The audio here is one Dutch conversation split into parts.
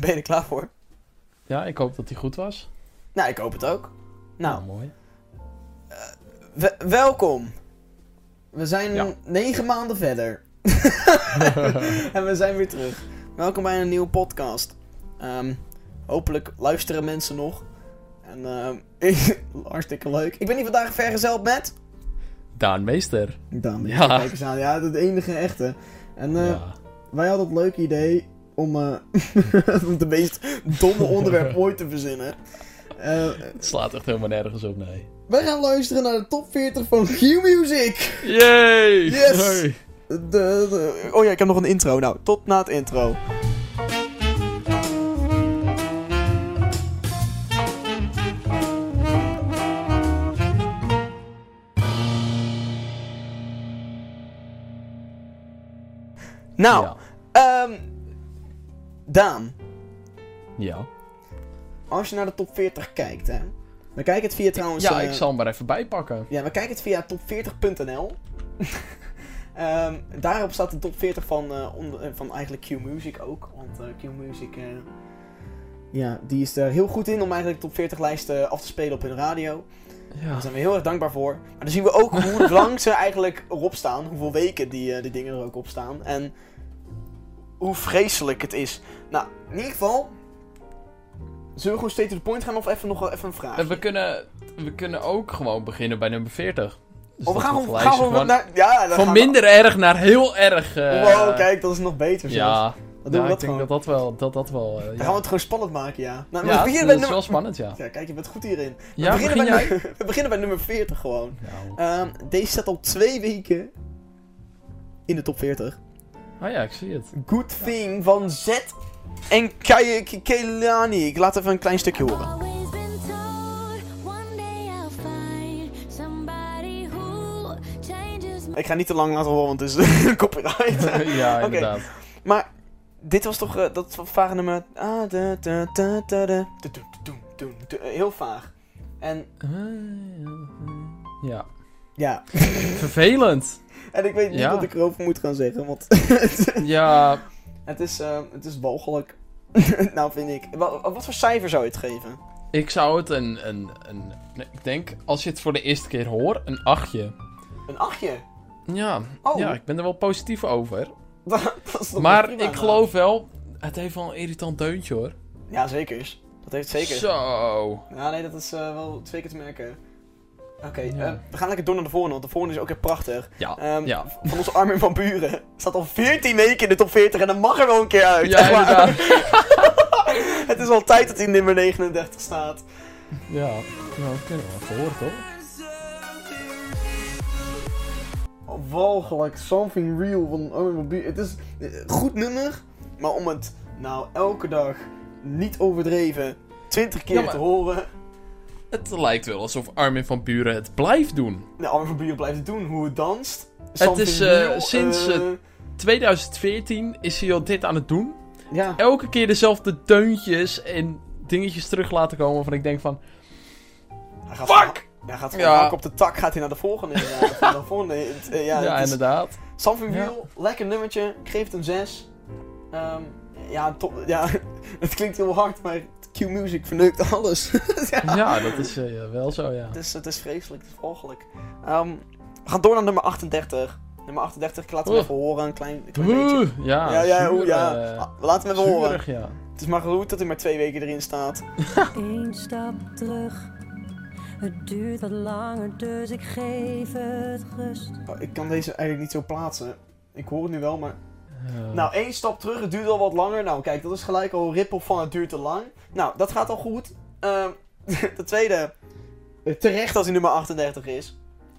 ben je er klaar voor? Ja, ik hoop dat hij goed was. Nou, ik hoop het ook. Nou, mooi. we- welkom. We zijn Ja. negen maanden verder. en we zijn weer terug. Welkom bij een nieuwe podcast. Ehm, hopelijk luisteren mensen nog. En ehm, hartstikke leuk. Ik ben hier vandaag vergezeld met... Daan Meester. Dan, Ja. kijk eens aan. Ja, de enige echte. En eh, ja. wij hadden het leuke idee om, om de meest domme onderwerp ooit te verzinnen. Eh, Het slaat echt helemaal nergens op, nee. wij gaan luisteren naar de top 40 van Q-Music. Yay! Yes! Hey. De, de- oh ja, ik heb nog een intro. Nou, tot na het intro. Nou, Ja. Daan, Ja. als je naar de top 40 kijkt, hè. We kijken het via trouwens... ja, eh, ik zal hem maar even bijpakken. Ja, we kijken het via top40.nl. Ehm, daarop staat de top 40 van, onder, eh, van eigenlijk Q-Music ook. Want eh, Q-Music, ja, die is er heel goed in om eigenlijk de top 40 lijsten af te spelen op hun radio. Ja. Daar zijn we heel erg dankbaar voor. Maar dan zien we ook hoe lang ze eigenlijk erop staan. Hoeveel weken die, die dingen er ook op staan. En hoe vreselijk het is. Nou, in ieder geval... Zullen we gewoon straight to the point gaan of even nog wel even een vraag? We kunnen, we kunnen ook gewoon beginnen bij nummer 40. Dus Oh, we gaan gewoon, lijstje gaan we gewoon naar... Ja, dan van gaan we- minder erg naar heel erg... eh, Wow, kijk, dat is nog beter zelfs. Ja, Dan doen ja, we ik dat denk gewoon. dat dat wel... Dat, dat wel eh, Dan gaan we het gewoon spannend maken, ja. Nou, ja, we beginnen dat is wel spannend, ja. Ja, kijk, je bent goed hierin. We, Ja, beginnen, begin bij jij? we beginnen bij nummer 40 gewoon. Ehm, deze staat al twee weken in de top 40. Oh ja, ik zie het. Good Thing van Z en Kelani. Ik laat even een klein stukje horen. Ik ga niet te lang laten horen, want het is copyright. ja, inderdaad. Maar dit was toch eh, dat vage nummer... Ah, da, da, da. Heel vaag. En Ja. ja, Vervelend. en ik weet niet Ja. wat ik erover moet gaan zeggen, want Ja, het is, eh, het is walgelijk. nou, vind ik. Wat, wat voor cijfer zou je het geven? ik zou het een, een, een... Ik denk, als je het voor de eerste keer hoort, een achtje. Een achtje? Ja, Oh. ja ik ben er wel positief over. Dat, is toch maar prima, ik nou. geloof wel, het heeft wel een irritant deuntje hoor. Ja, zeker. Dat heeft zeker. Zo. Ja, nee, dat is eh, wel zeker te merken. Oké, Ja. eh, we gaan lekker door naar de volgende, want de volgende is ook echt prachtig. Ja, Ehm, ja. Van onze Armin van Buren. Staat al 14 weken in de top 40 en dan mag er wel een keer uit. Ja. Het is al tijd dat hij in nummer 39 staat. Ja, nou, dat kunnen we wel horen toch? Walgelijk, something real van Armin van Buren. Het is een goed nummer, maar om het nou elke dag niet overdreven 20 keer Ja, maar- te horen. Het lijkt wel alsof Armin van Buren het blijft doen. Nou, Armin van Buren blijft het doen, hoe het danst. Het is, eh, sinds, eh, eh, 2014 is hij al dit aan het doen. ja. Elke keer dezelfde deuntjes en dingetjes terug laten komen waarvan ik denk van... Hij gaat Fuck! Van, hij gaat van Ja. op de tak, gaat hij naar de volgende. Naar de volgende eh, ja, inderdaad. Something Ja. Real, lekker nummertje. Ik geef het een 6. Ehm, ja, top, ja, het klinkt heel hard, maar Q-Music verneukt alles. ja. Ja, dat is eh, wel zo, ja. Het, is, het is vreselijk, het is walgelijk. Ehm, we gaan door naar nummer 38. Nummer 38, ik laat hem even horen, een klein, een klein beetje. Oeh, ja, Ja, ja, zuur, ja. Ah, Laat hem even horen. ja. Het is maar goed dat hij maar twee weken erin staat. Eén stap terug. Het duurt wat langer, dus ik geef het rust. Oh, ik kan deze eigenlijk niet zo plaatsen. Ik hoor het nu wel, maar Nou, één stap terug, het duurt al wat langer. Nou, kijk, dat is gelijk al een rip-off van het duurt te lang. Nou, dat gaat al goed. Ehm de tweede, eh, terecht dat hij nummer 38 is.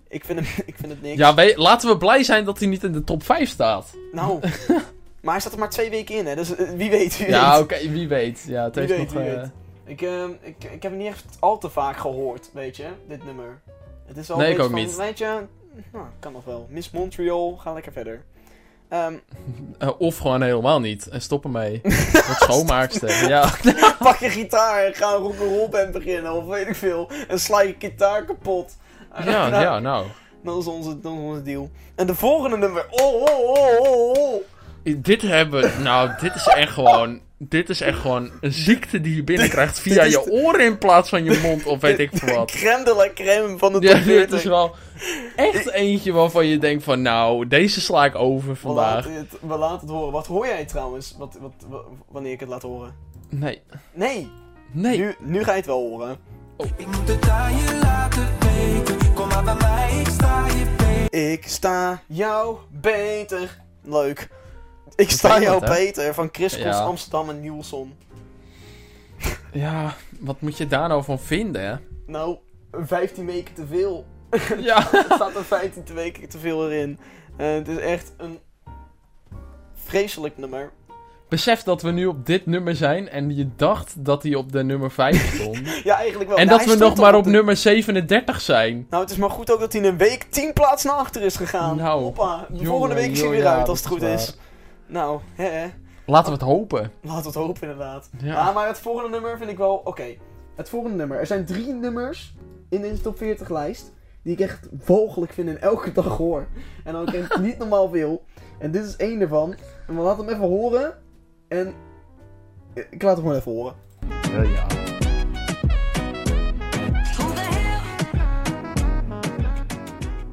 Ik vind, hem, ik vind het niks. ja, we- laten we blij zijn dat hij niet in de top 5 staat. Nou, maar hij staat er maar twee weken in, hè. Dus eh, wie weet, wie Ja, oké, wie weet. Ja, het Wie heeft weet, nog... wie eh, weet. Ik, ehm, ik, ik heb het niet echt al te vaak gehoord, weet je, dit nummer. Het is al Nee, een ik beetje ook van, niet. Weet je, nou, kan nog wel. Miss Montreal, ga lekker verder. Ehm, eh, of gewoon helemaal niet. En stop ermee. Wat schoonmaakster. Ja. pak je gitaar en ga een rock'n'roll band beginnen, of weet ik veel. En sla je gitaar kapot. Ja, Nou, ja, nou. Dat is, onze, dat is onze deal. En de volgende nummer. Oh, oh, oh, oh, oh. Dit hebben... Nou, dit is echt gewoon... Dit is echt gewoon een ziekte die je binnenkrijgt via je oren in plaats van je mond of weet ik veel wat. Crème de la crème van de top Ja, dit 40. is wel echt eentje waarvan je denkt van nou, deze sla ik over We laten, vandaag. het, we laten het horen. Wat hoor jij trouwens, wat, wat, wa- wanneer ik het laat horen? Nee, Nee, nee. Nu, nu ga je het wel horen. Ik moet het aan je laten weten. Kom maar bij mij, ik sta je beter. Ik sta jou beter. Leuk. Ik sta jou dat, hè? beter van Chris Ja. Amsterdam en Nielsen. Ja, wat moet je daar nou van vinden, hè? Nou, 15 weken te veel. Ja. Er staat er 15 te weken te veel erin. Eh, het is echt een vreselijk nummer. Besef dat we nu op dit nummer zijn en je dacht dat hij op de nummer 5 stond. Ja, eigenlijk wel. en Ja, dat we nog maar op de- nummer 37 zijn. Nou, het is maar goed ook dat hij een week 10 plaatsen naar achter is gegaan. Nou, Hoppa, de jongen, volgende week hij joh, weer ja, uit als het goed is is. Nou, hè. Laten we het hopen. Laten we het hopen inderdaad. Ja. Ja, maar het volgende nummer vind ik wel... Oké, het volgende nummer. Er zijn drie nummers in deze top 40 lijst die ik echt walgelijk vind en elke dag hoor. En dan echt niet normaal veel. En dit is één ervan. En we laten hem even horen. En ik laat hem gewoon even horen. ja.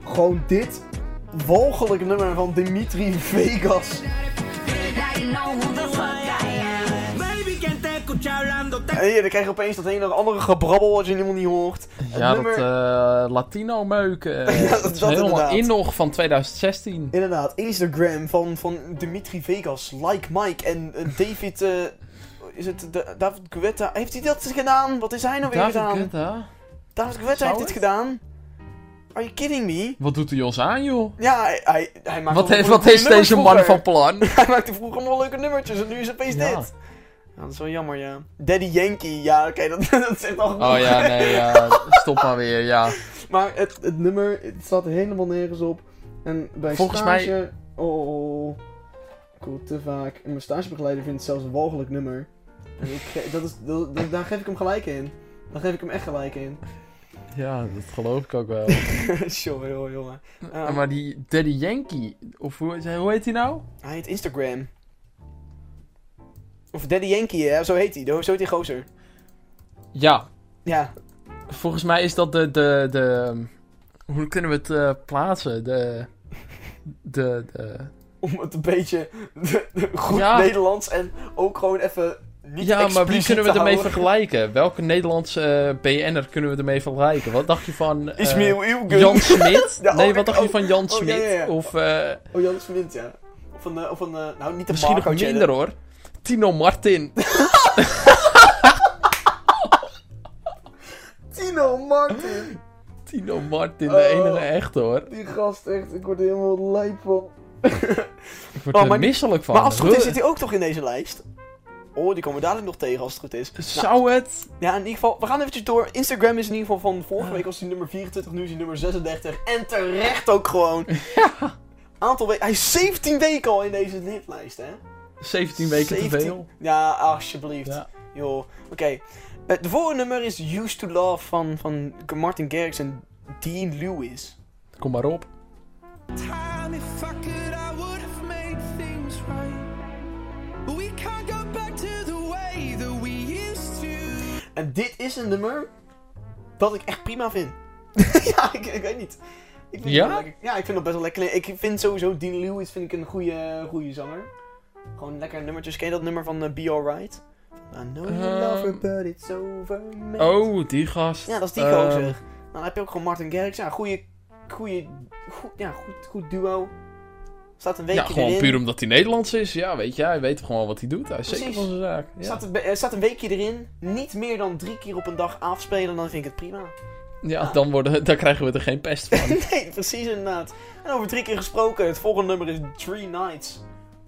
Gewoon dit walgelijk nummer van Dimitri Vegas. En hier, dan krijg je opeens dat een of andere gebrabbel wat je helemaal niet hoort. Het Ja, nummer- dat eh, Latino-meuk. eh, Ja, dat is dat helemaal inderdaad. in nog van 2016. Inderdaad, Instagram van, van Dimitri Vegas, Like Mike en eh, David. eh, is het de, David Guetta? Heeft hij dat gedaan? Wat is hij nou weer David gedaan? Guetta? David Guetta Zou heeft dit gedaan. Are you kidding me? Wat doet hij ons aan, joh? Ja, hij, hij, hij maakt Wat, heeft, wat nummers deze man vroeger. van plan? Hij maakte vroeger nog leuke nummertjes en nu is het opeens Ja. dit. Ja, dat is wel jammer, ja. Daddy Yankee, ja, oké, dat, dat zegt al genoeg. Oh ja, nee, ja, stop maar weer, ja. Maar het, het nummer, het staat helemaal nergens op. En bij Volgens stage... Oh, goed, te vaak. En mijn stagebegeleider vindt het zelfs een walgelijk nummer. En ik dat is, dat, dat- daar geef ik hem gelijk in. Daar geef ik hem echt gelijk in. Ja, dat geloof ik ook wel. Jongen, jongen, jongen. Maar die Daddy Yankee, of hoe, hoe heet hij nou? Hij heet Instagram. Of Daddy Yankee, hè? Zo heet hij. Zo heet die gozer. Ja, Ja. volgens mij is dat de, de, de hoe kunnen we het eh, plaatsen? De, de, de, Om het een beetje goed Ja. Nederlands en ook gewoon even niet ja, maar wie kunnen we ermee vergelijken? Welke Nederlandse eh, BN'er kunnen we ermee vergelijken? Wat dacht je van eh, Ismail Ilgun. Jan Smit? Ja, nee, oh, wat dacht je oh, van Jan oh, Smit? ja. Of eh, Oh, Jan Smit, ja. Of een, of een nou niet de misschien nog minder hoor. Tino Martin. Tino Martin. Tino Martin, de Oh. enige echt hoor. Die gast, echt, ik word er helemaal lijp van. Ik word Oh, er misselijk van. Maar als het goed is, zit hij ook toch in deze lijst? Oh, die komen we dadelijk nog tegen als het goed is. Nou, Zou het? ja, in ieder geval, we gaan eventjes door. Instagram is in ieder geval van vorige week was hij nummer 24, nu is hij nummer 36. En terecht ook gewoon. Aantal weken, hij is 17 weken al in deze hitlijst, hè? 17 weken 17 te veel. Ja, alsjeblieft. Ja. Joh, oké. Eh, de volgende nummer is Used to Love van, van Martin Garrix en Dean Lewis. Kom maar op. time. En dit is een nummer dat ik echt prima vind. ja, ik, ik weet niet. Ik vind Ja? het. Ja, ik vind het best wel lekker. Ik vind sowieso Dean Lewis vind ik een goede, goede zanger. Gewoon lekker nummertjes. Ken je dat nummer van eh, Be Alright? I know you Ehm. love her, but it's over. mate. Oh, die gast. Ja, dat is die Ehm, gozer. Nou, dan heb je ook gewoon Martin Garrix. Ja, goede, goede, goed, ja, goed, goed duo. Staat een weekje Ja, gewoon erin. puur omdat hij Nederlands is. Ja, weet je, hij weet gewoon wat hij doet. Hij is zeker Precies. van zijn zaak. Ja, Staat, een, er staat een weekje erin. Niet meer dan drie keer op een dag afspelen, dan vind ik het prima. ja dan, worden, dan krijgen we er geen pest van. Nee, precies inderdaad. En over drie keer gesproken, het volgende nummer is Three Nights.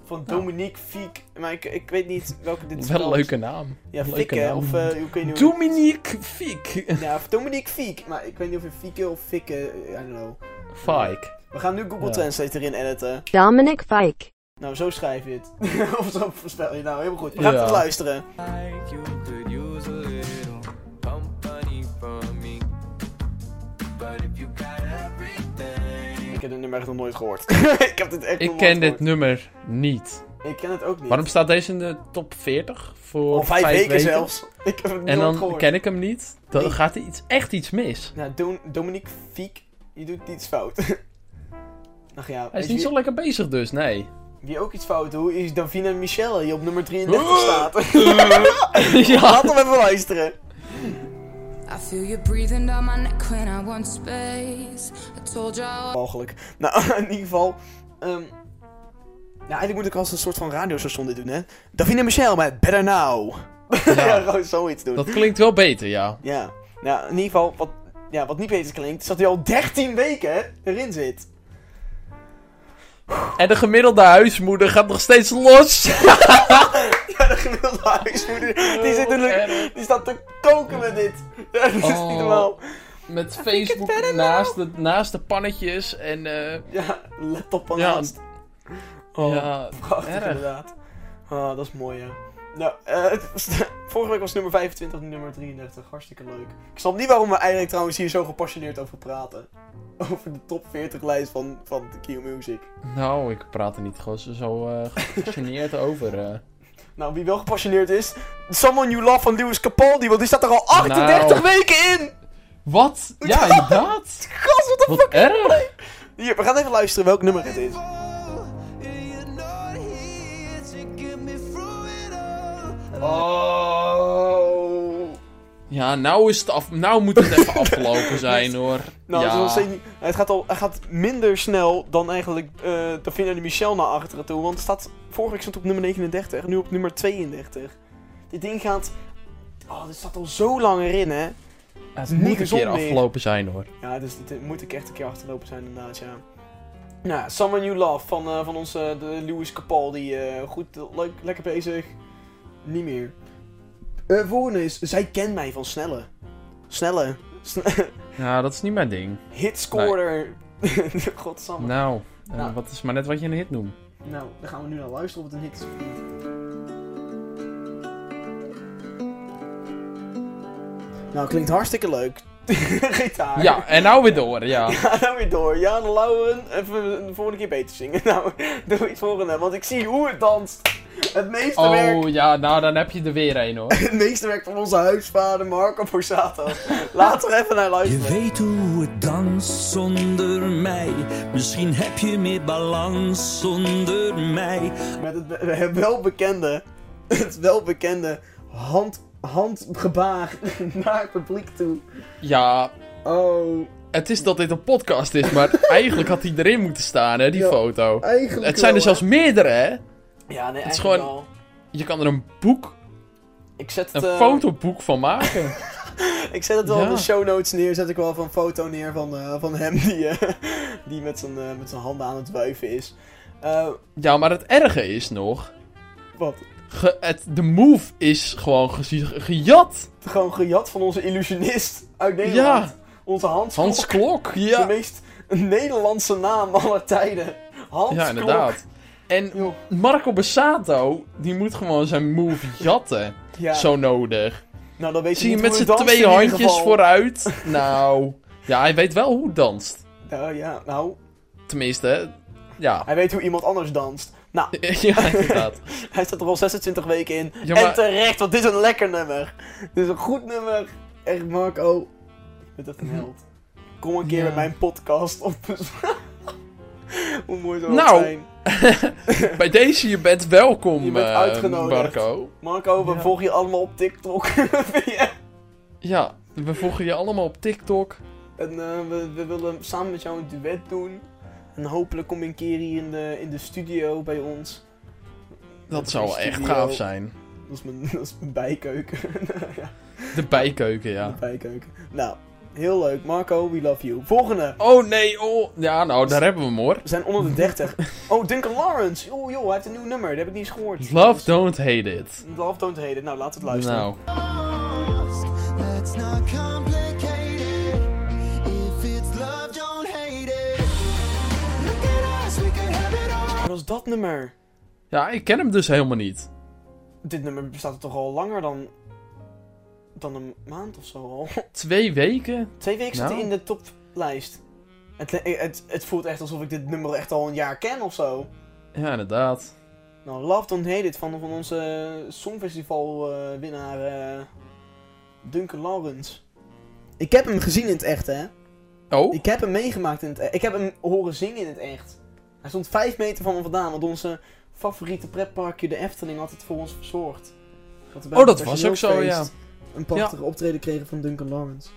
Van Dominique Fiek. Maar ik, ik weet niet welke dit is. Wel een leuke naam. Ja, Leuke naam. of uh, ik weet niet hoe... Dominique Fiek. Ja, of Dominique Fiek. Maar ik weet niet of je Fieke of Fikke, I don't know. Fike. We gaan nu Google Ja. Translate erin editen. Dominic Fike. Nou, zo schrijf je het. of zo voorspel je. Nou, helemaal goed. We gaan Ja. even luisteren. Ik heb dit nummer echt nog nooit gehoord. ik heb dit echt nog nooit ken dit nummer niet. Ik ken het ook niet. Waarom staat deze in de top 40? Voor Al vijf, weken, zelfs. Ik heb het En nooit dan gehoord. ken ik hem niet. Dan Nee. gaat er iets, echt iets mis. Nou, Don Dominique Fiek, je doet iets fout. Ach ja, Hij is niet zo lekker bezig dus, nee. wie ook iets fout doet, is Davina Michel, die op nummer 33 staat. ja. Laat hem even luisteren. I feel you breathing down my neck when I want space. I told you I Mogelijk. Nou, in ieder geval. ehm ja, eigenlijk moet ik als een soort van radiostation dit doen, hè. Davina Michel met Better Now. Ja, gewoon zoiets doen. Dat klinkt wel beter, ja. Ja. Nou, in ieder geval, wat, ja, wat niet beter klinkt, is dat hij al 13 weken erin zit. En de gemiddelde huismoeder gaat nog steeds los. Ja, de gemiddelde huismoeder, die, zit in de, erg. die staat te koken met dit. Ja, dat is Oh. niet normaal. Met Facebook naast de, naast de pannetjes en... eh Ja, laptop van Ja, naast. Oh, ja, prachtig erg. inderdaad. Oh, dat is mooi, ja. Nou, was- vorige week was nummer 25, nu nummer 33. Hartstikke leuk. Ik snap niet waarom we eigenlijk trouwens hier zo gepassioneerd over praten. Over de top 40 lijst van, van Q Music. Nou, ik praat er niet gewoon zo, eh, gepassioneerd over. eh. Nou, wie wel gepassioneerd is, Someone You Love van Lewis Capaldi, want die staat er al 38 Nou. weken in! Wat? Ja, inderdaad. Gast, wat de fuck? erg. Hier, we gaan even luisteren welk nummer het is. Oh. Ja, nou is het af. Nou moet het even afgelopen zijn hoor. Nou, het, ja. steeds niet- het, gaat al, het gaat minder snel dan eigenlijk eh Davina en Michel naar achteren toe. Want het staat, vorige week stond het op nummer 39, nu op nummer 32. Dit ding gaat... Oh, dit staat al zo lang erin, hè. Het niet moet een keer meer. afgelopen zijn hoor. Ja, dus dit moet ik echt een keer achterlopen zijn inderdaad, ja. Nou, Someone You Love van, eh, van onze de Lewis Capaldi. eh goed, eh, leuk, lekker bezig. Niet meer. Eh volgende is, zij kent mij van Snelle. Snelle. Sn- Ja, dat is niet mijn ding. Hitscorer. Godsamme. Nou, Nou. wat is maar net wat je een hit noemt. Nou, dan gaan we nu naar luisteren of het een hit is of niet. Nou, klinkt hartstikke leuk. Gitaar. Ja, en nou weer door, ja. Ja, dan weer door. Jan Lauren, even de volgende keer beter zingen. Nou, doe iets volgende, want ik zie hoe het danst. Het meeste werk, Oh ja, nou dan heb je er weer een hoor. het meeste werk van onze huisvader Marco Borsato. Laten we even naar Je luisteren. weet hoe het danst zonder mij. Misschien heb je meer balans zonder mij. Met het we- welbekende, het welbekende hand, handgebaar naar het publiek toe. Ja, Oh, het is dat dit een podcast is, maar eigenlijk had hij erin moeten staan, hè, die Ja. foto. eigenlijk Het zijn er zelfs meerdere, hè. Ja, nee, het is eigenlijk gewoon- wel. Je kan er een boek, Ik zet het, een eh, fotoboek van maken. Ik zet het wel Ja. in de show notes neer. Zet ik wel even een foto neer van, eh, van hem die, eh, die met zijn met zijn handen aan het wuiven is. Ja, maar het erge is nog... wat? Ge, het, de move is gewoon ge, gejat. Gewoon gejat van onze illusionist uit Nederland. Ja. Onze Hans, Hans Klok. Klok, De ja. meest Nederlandse naam aller tijden. Hans Ja, inderdaad. En Marco Bassato, die moet gewoon zijn move jatten. Ja. Zo nodig. Nou, dan weet je Zie je niet met zijn twee handjes vooruit. Nou, ja, hij weet wel hoe het danst. Nou ja, nou, Tenminste, ja. hij weet hoe iemand anders danst. Nou, ja, inderdaad. hij staat er al 26 weken in. Ja, En terecht, want dit is een lekker nummer. Dit is een goed nummer. Echt, Marco. Je bent echt een held. Kom een keer Ja. bij mijn podcast op. Hoe mooi zou Nou, het zijn. Bij deze, je bent welkom, Je bent eh, uitgenodigd. Marco. Marco, we Ja. volgen je allemaal op TikTok. Ja. Ja, we volgen je allemaal op TikTok. en eh, we, we willen samen met jou een duet doen. En hopelijk kom je een keer hier in de, in de studio bij ons. Dat zou wel echt gaaf zijn. Dat is mijn, dat is mijn bijkeuken. ja, De bijkeuken, ja. de bijkeuken. Nou, heel leuk. Marco, we love you. Volgende. Oh nee, oh. Ja, nou, daar hebben we hem hoor. We zijn onder de 30. Oh, Duncan Lawrence. Oh joh, hij heeft een nieuw nummer. Dat heb ik niet eens gehoord. Love, don't hate it. Love Don't Hate It. Nou, laten we het luisteren. Nou, Let's not complicate it. If it's love, don't hate it. Look at us, we can have it all. Wat was dat nummer? ja, ik ken hem dus helemaal niet. Dit nummer bestaat toch al langer dan... dan een maand of zo al. Twee weken? Twee weken zit hij Nou. in de toplijst. Het, het, het voelt echt alsof ik dit nummer echt al een jaar ken of zo. Ja, inderdaad. Nou, Love Don't Hate It van, van onze Songfestival eh, winnaar eh, Duncan Lawrence. Ik heb hem gezien in het echt, hè. Oh? Ik heb hem meegemaakt in het echt. Ik heb hem horen zingen in het echt. Hij stond vijf meter van me vandaan, want onze favoriete pretparkje, de Efteling, had het voor ons verzorgd. Oh, dat was ook zo, ja. Een prachtige optreden kregen van Duncan Lawrence.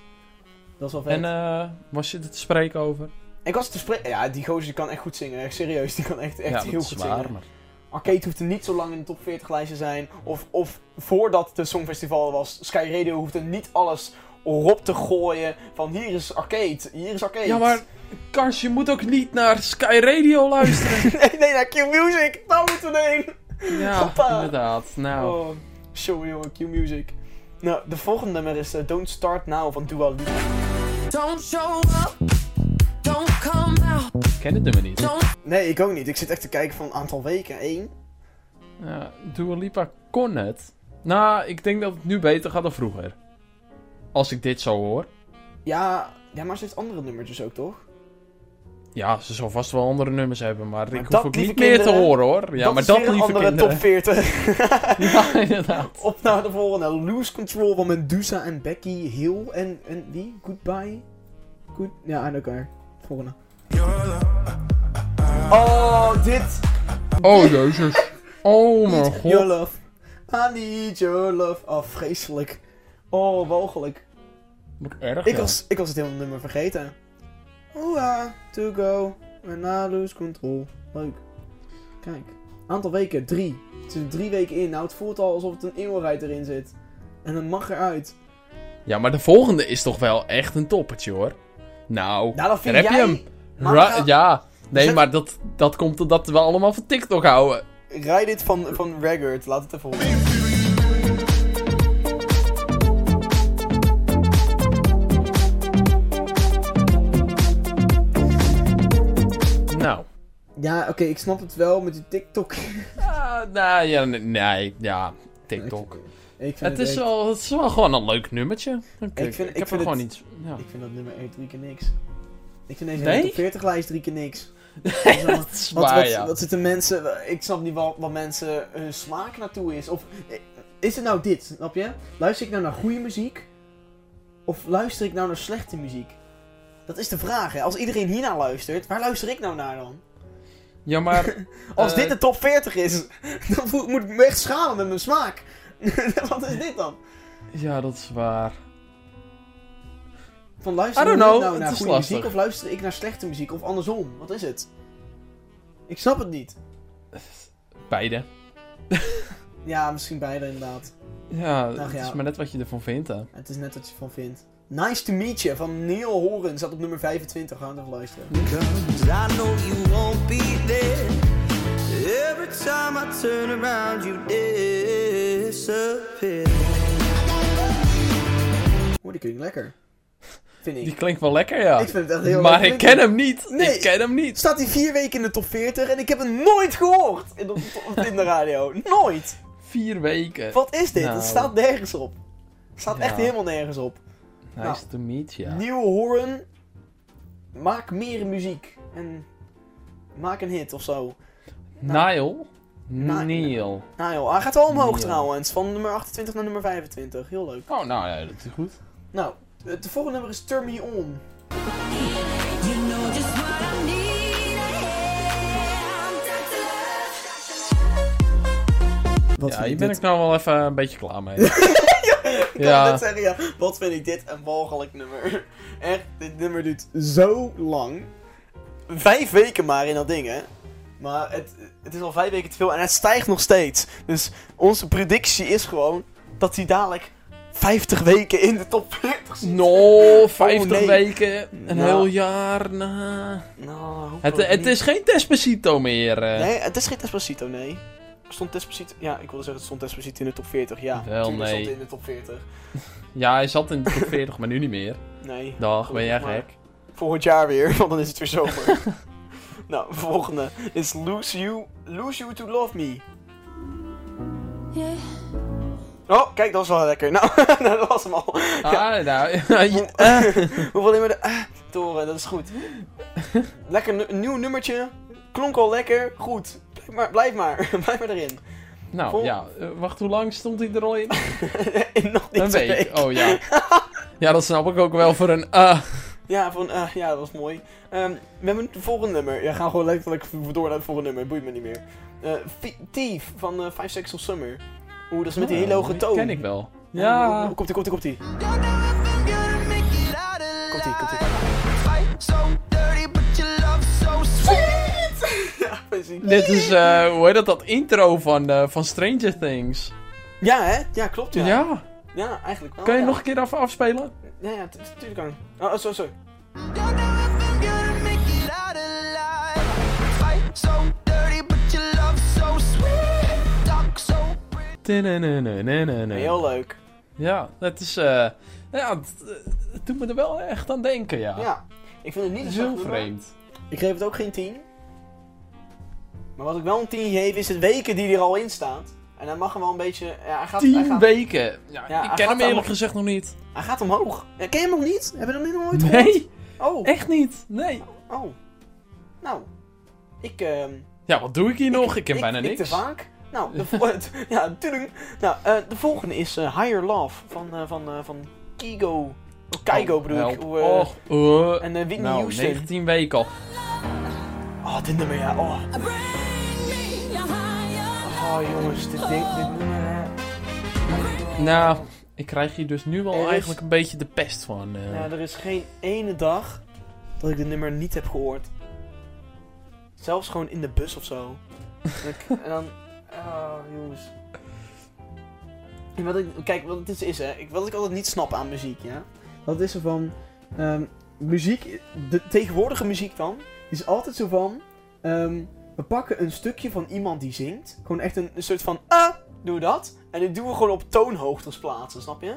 Dat is wel vet. En eh, was je er te spreken over? Ik was te spreken. Ja, die gozer die kan echt goed zingen. Echt serieus, die kan echt, echt ja, heel dat is goed zingen. maar... Arcade hoefde niet zo lang in de top 40 lijstje zijn. Of, of voordat het Songfestival was, Sky Radio hoefde niet alles erop te gooien. Van hier is Arcade, hier is Arcade. Ja, maar Kars, je moet ook niet naar Sky Radio luisteren. nee, nee, naar Q Music. Daar moeten we heen. ja, Hoppa. inderdaad. Nou, Oh, show jongen, Q Music. Nou, de volgende nummer is eh, Don't Start Now van Dua Lipa. Don't show up, don't come out, ik ken het nummer niet. don't Nee, ik ook niet. Ik zit echt te kijken van een aantal weken. Eén. Ja, Dua Lipa kon het. Nou, ik denk dat het nu beter gaat dan vroeger. Als ik dit zo hoor. Ja, ja, maar ze heeft andere nummertjes ook, toch? Ja, ze zal vast wel andere nummers hebben, maar, Maar ik hoef ook niet meer te horen hoor. Ja, dat maar dat lieve andere kinderen. top 40. Ja, inderdaad. Op naar de volgende. Lose Control van Medusa en Becky Hill. En, en wie? Goodbye? Good... Ja, aan elkaar. Volgende. Oh, dit. Oh jezus. Oh mijn Need Your god. love. I need your love. Oh, vreselijk. Oh, walgelijk. Wat erg. Ik ja. was, ik was het hele nummer vergeten. Ah, to go. When I lose control. Leuk. Kijk. Aantal weken. Drie. Het zit er drie weken in. Nou, het voelt al alsof het een eeuwigheid erin zit. En het mag eruit. Ja, maar de volgende is toch wel echt een toppertje hoor. Nou, Nou, dat vind daar heb jij. je hem. Ra- Ja, nee, maar dat, dat komt omdat we allemaal van TikTok houden. Rij dit van, van Ragged. Laat het even horen. Ja, oké, ik snap het wel met die TikTok. Ah, nou ja, nee, ja, TikTok. Ik vind Het is, echt- wel, het is wel gewoon een leuk nummertje. Ik, Ik vind- ik ik heb vind er gewoon iets. Ja. Ik vind dat nummer echt drie keer niks. Ik vind deze Nee? hele top 40 lijst drie keer niks. dat is Wat, waar, wat, ja. wat zitten mensen... Ik snap niet wat, wat mensen hun smaak naartoe is. Of eh, is het nou dit, snap je? Luister ik nou naar goede muziek? Of luister ik nou naar slechte muziek? Dat is de vraag, hè. Als iedereen hiernaar luistert, waar luister ik nou naar dan? Ja, maar... Als eh, dit de top 40 is, dan moet ik me echt schamen met mijn smaak. wat is dit dan? Ja, dat is waar. Van luister I don't ik nou naar goede lastig. muziek of luister ik naar slechte muziek of andersom? Wat is het? Ik snap het niet. Beide. Ja, misschien beide inderdaad. Ja, Ach, het ja. is maar net wat je ervan vindt, hè. Het is net wat je van vindt. Nice to meet you van Neil Horan staat op nummer 25. Gaan we even luisteren. I know you won't be there. Every time I turn around, you disappear. Oeh, die klinkt lekker. Vind ik. Die klinkt wel lekker, ja. Ik vind het echt heel maar leuk ik ken hem niet. Nee. Ik ken hem niet. Staat hij vier weken in de top 40 en ik heb hem nooit gehoord in de, in de radio. Nooit. Vier weken. Wat is dit? Nou. Het staat nergens op. Het staat Ja. echt helemaal nergens op. Nice Nou. to meet you. Neil Horan, maak meer muziek. En maak een hit of zo. Nile? Nou joh, hij gaat wel omhoog trouwens. Van nummer 28 naar nummer 25. Heel leuk. Oh, nou ja, dat is goed. Nou, het de volgende nummer is Turn Me On. You know just what I need. I'm Wat ja, hier ben dit? ik nou wel even een beetje klaar mee. Ik kan Ja. net zeggen, ja. Wat vind ik dit een walgelijk nummer. Echt, dit nummer duurt zo lang. Vijf weken maar in dat ding, hè. Maar het, het is al vijf weken te veel en het stijgt nog steeds. Dus onze predictie is gewoon dat hij dadelijk 50 weken in de top 40 zit. No, 50 nee. weken, een Nou. heel jaar. Nou. Nou, Het, het is geen Despacito meer. eh. Nee, het is geen Despacito, nee. Stond Despacito... Ja, ik wilde zeggen, het stond Despacito in de top 40. Ja, Wel, nee. stond in de top 40. Ja, hij zat in de top 40, maar nu niet meer. Nee. Dag, ben jij gek? Volgend jaar weer, want dan is het weer zomer. nou, volgende is Lose You, Lose You To Love Me. Yeah. Oh, kijk, dat was wel lekker. Nou, dat was hem al. Ah, nou. eh. We hoeven alleen maar de ah te horen, dat is goed. Lekker nieuw nummertje. Klonk al lekker. Goed. maar, blijf maar. blijf maar erin. Nou Vol- ja, eh, wacht, hoe lang stond hij er al in? In nog niet Een week. Oh ja. Ja, dat snap ik ook wel voor een. ah. Ja, van, eh, ja, dat was mooi. Ehm, we hebben het volgende nummer. Ja, gaan gewoon letterlijk door naar het volgende nummer. Boeit me niet meer. Eh, Fi- Thief van eh Five Seconds of Summer. Oeh, dat is met die hele hoge die toon. Ken ik wel. Ja. Ja. Komt ie, Ja. Dit is, eh, hoe heet dat, dat intro van, eh, van Stranger Things. Ja, hè? Ja, klopt, ja. Ja. Ja, eigenlijk wel. Kan je ja. nog een keer af afspelen? Ja, ja, tu- tuurlijk kan. Oh, oh, sorry, sorry. Heel leuk. Ja, het is, eh, ja, het, eh, het doet me er wel echt aan denken, ja. Ja. Ik vind het niet nummer. vreemd. Ik geef het ook geen 10. Maar wat ik wel een 10 geef, is het weken die er al in staat. En hij mag hem wel een beetje... Ja, hij gaat, hij Tien gaat, weken. Ja, Ja, ik ken hem eerlijk gezegd nog niet. hij gaat omhoog. Ja, ken je hem nog niet? Hebben we hem nog nooit gehoord? Nee, Oh, echt niet. Nee. oh. Nou, ik... ehm Ja, wat doe ik hier nog? Ik ken bijna ik niks. te vaak. Nou, de, vo- ja. Nou, eh, de volgende is eh, Higher Love van, eh, van, eh, van Kigo. Oh, Keigo bedoel ik. Eh, eh. en Whitney nou, Houston. 19 weken al. Oh, dit nummer, ja. Oh, oh jongens, dit, dit, dit nummer, hè. Nou, ik krijg hier dus nu wel is- eigenlijk een beetje de pest van. Ja, er is geen ene dag dat ik dit nummer niet heb gehoord. Zelfs gewoon in de bus of zo. Ik- en dan... Oh, jongens. En wat ik, kijk, wat het is, is hè, ik, wat ik altijd niet snap aan muziek, ja. Dat is er van... ehm, muziek, de tegenwoordige muziek dan, is altijd zo van... ehm, we pakken een stukje van iemand die zingt. Gewoon echt een, een soort van... Ah, doe dat. En dit doen we gewoon op toonhoogtes plaatsen, snap je?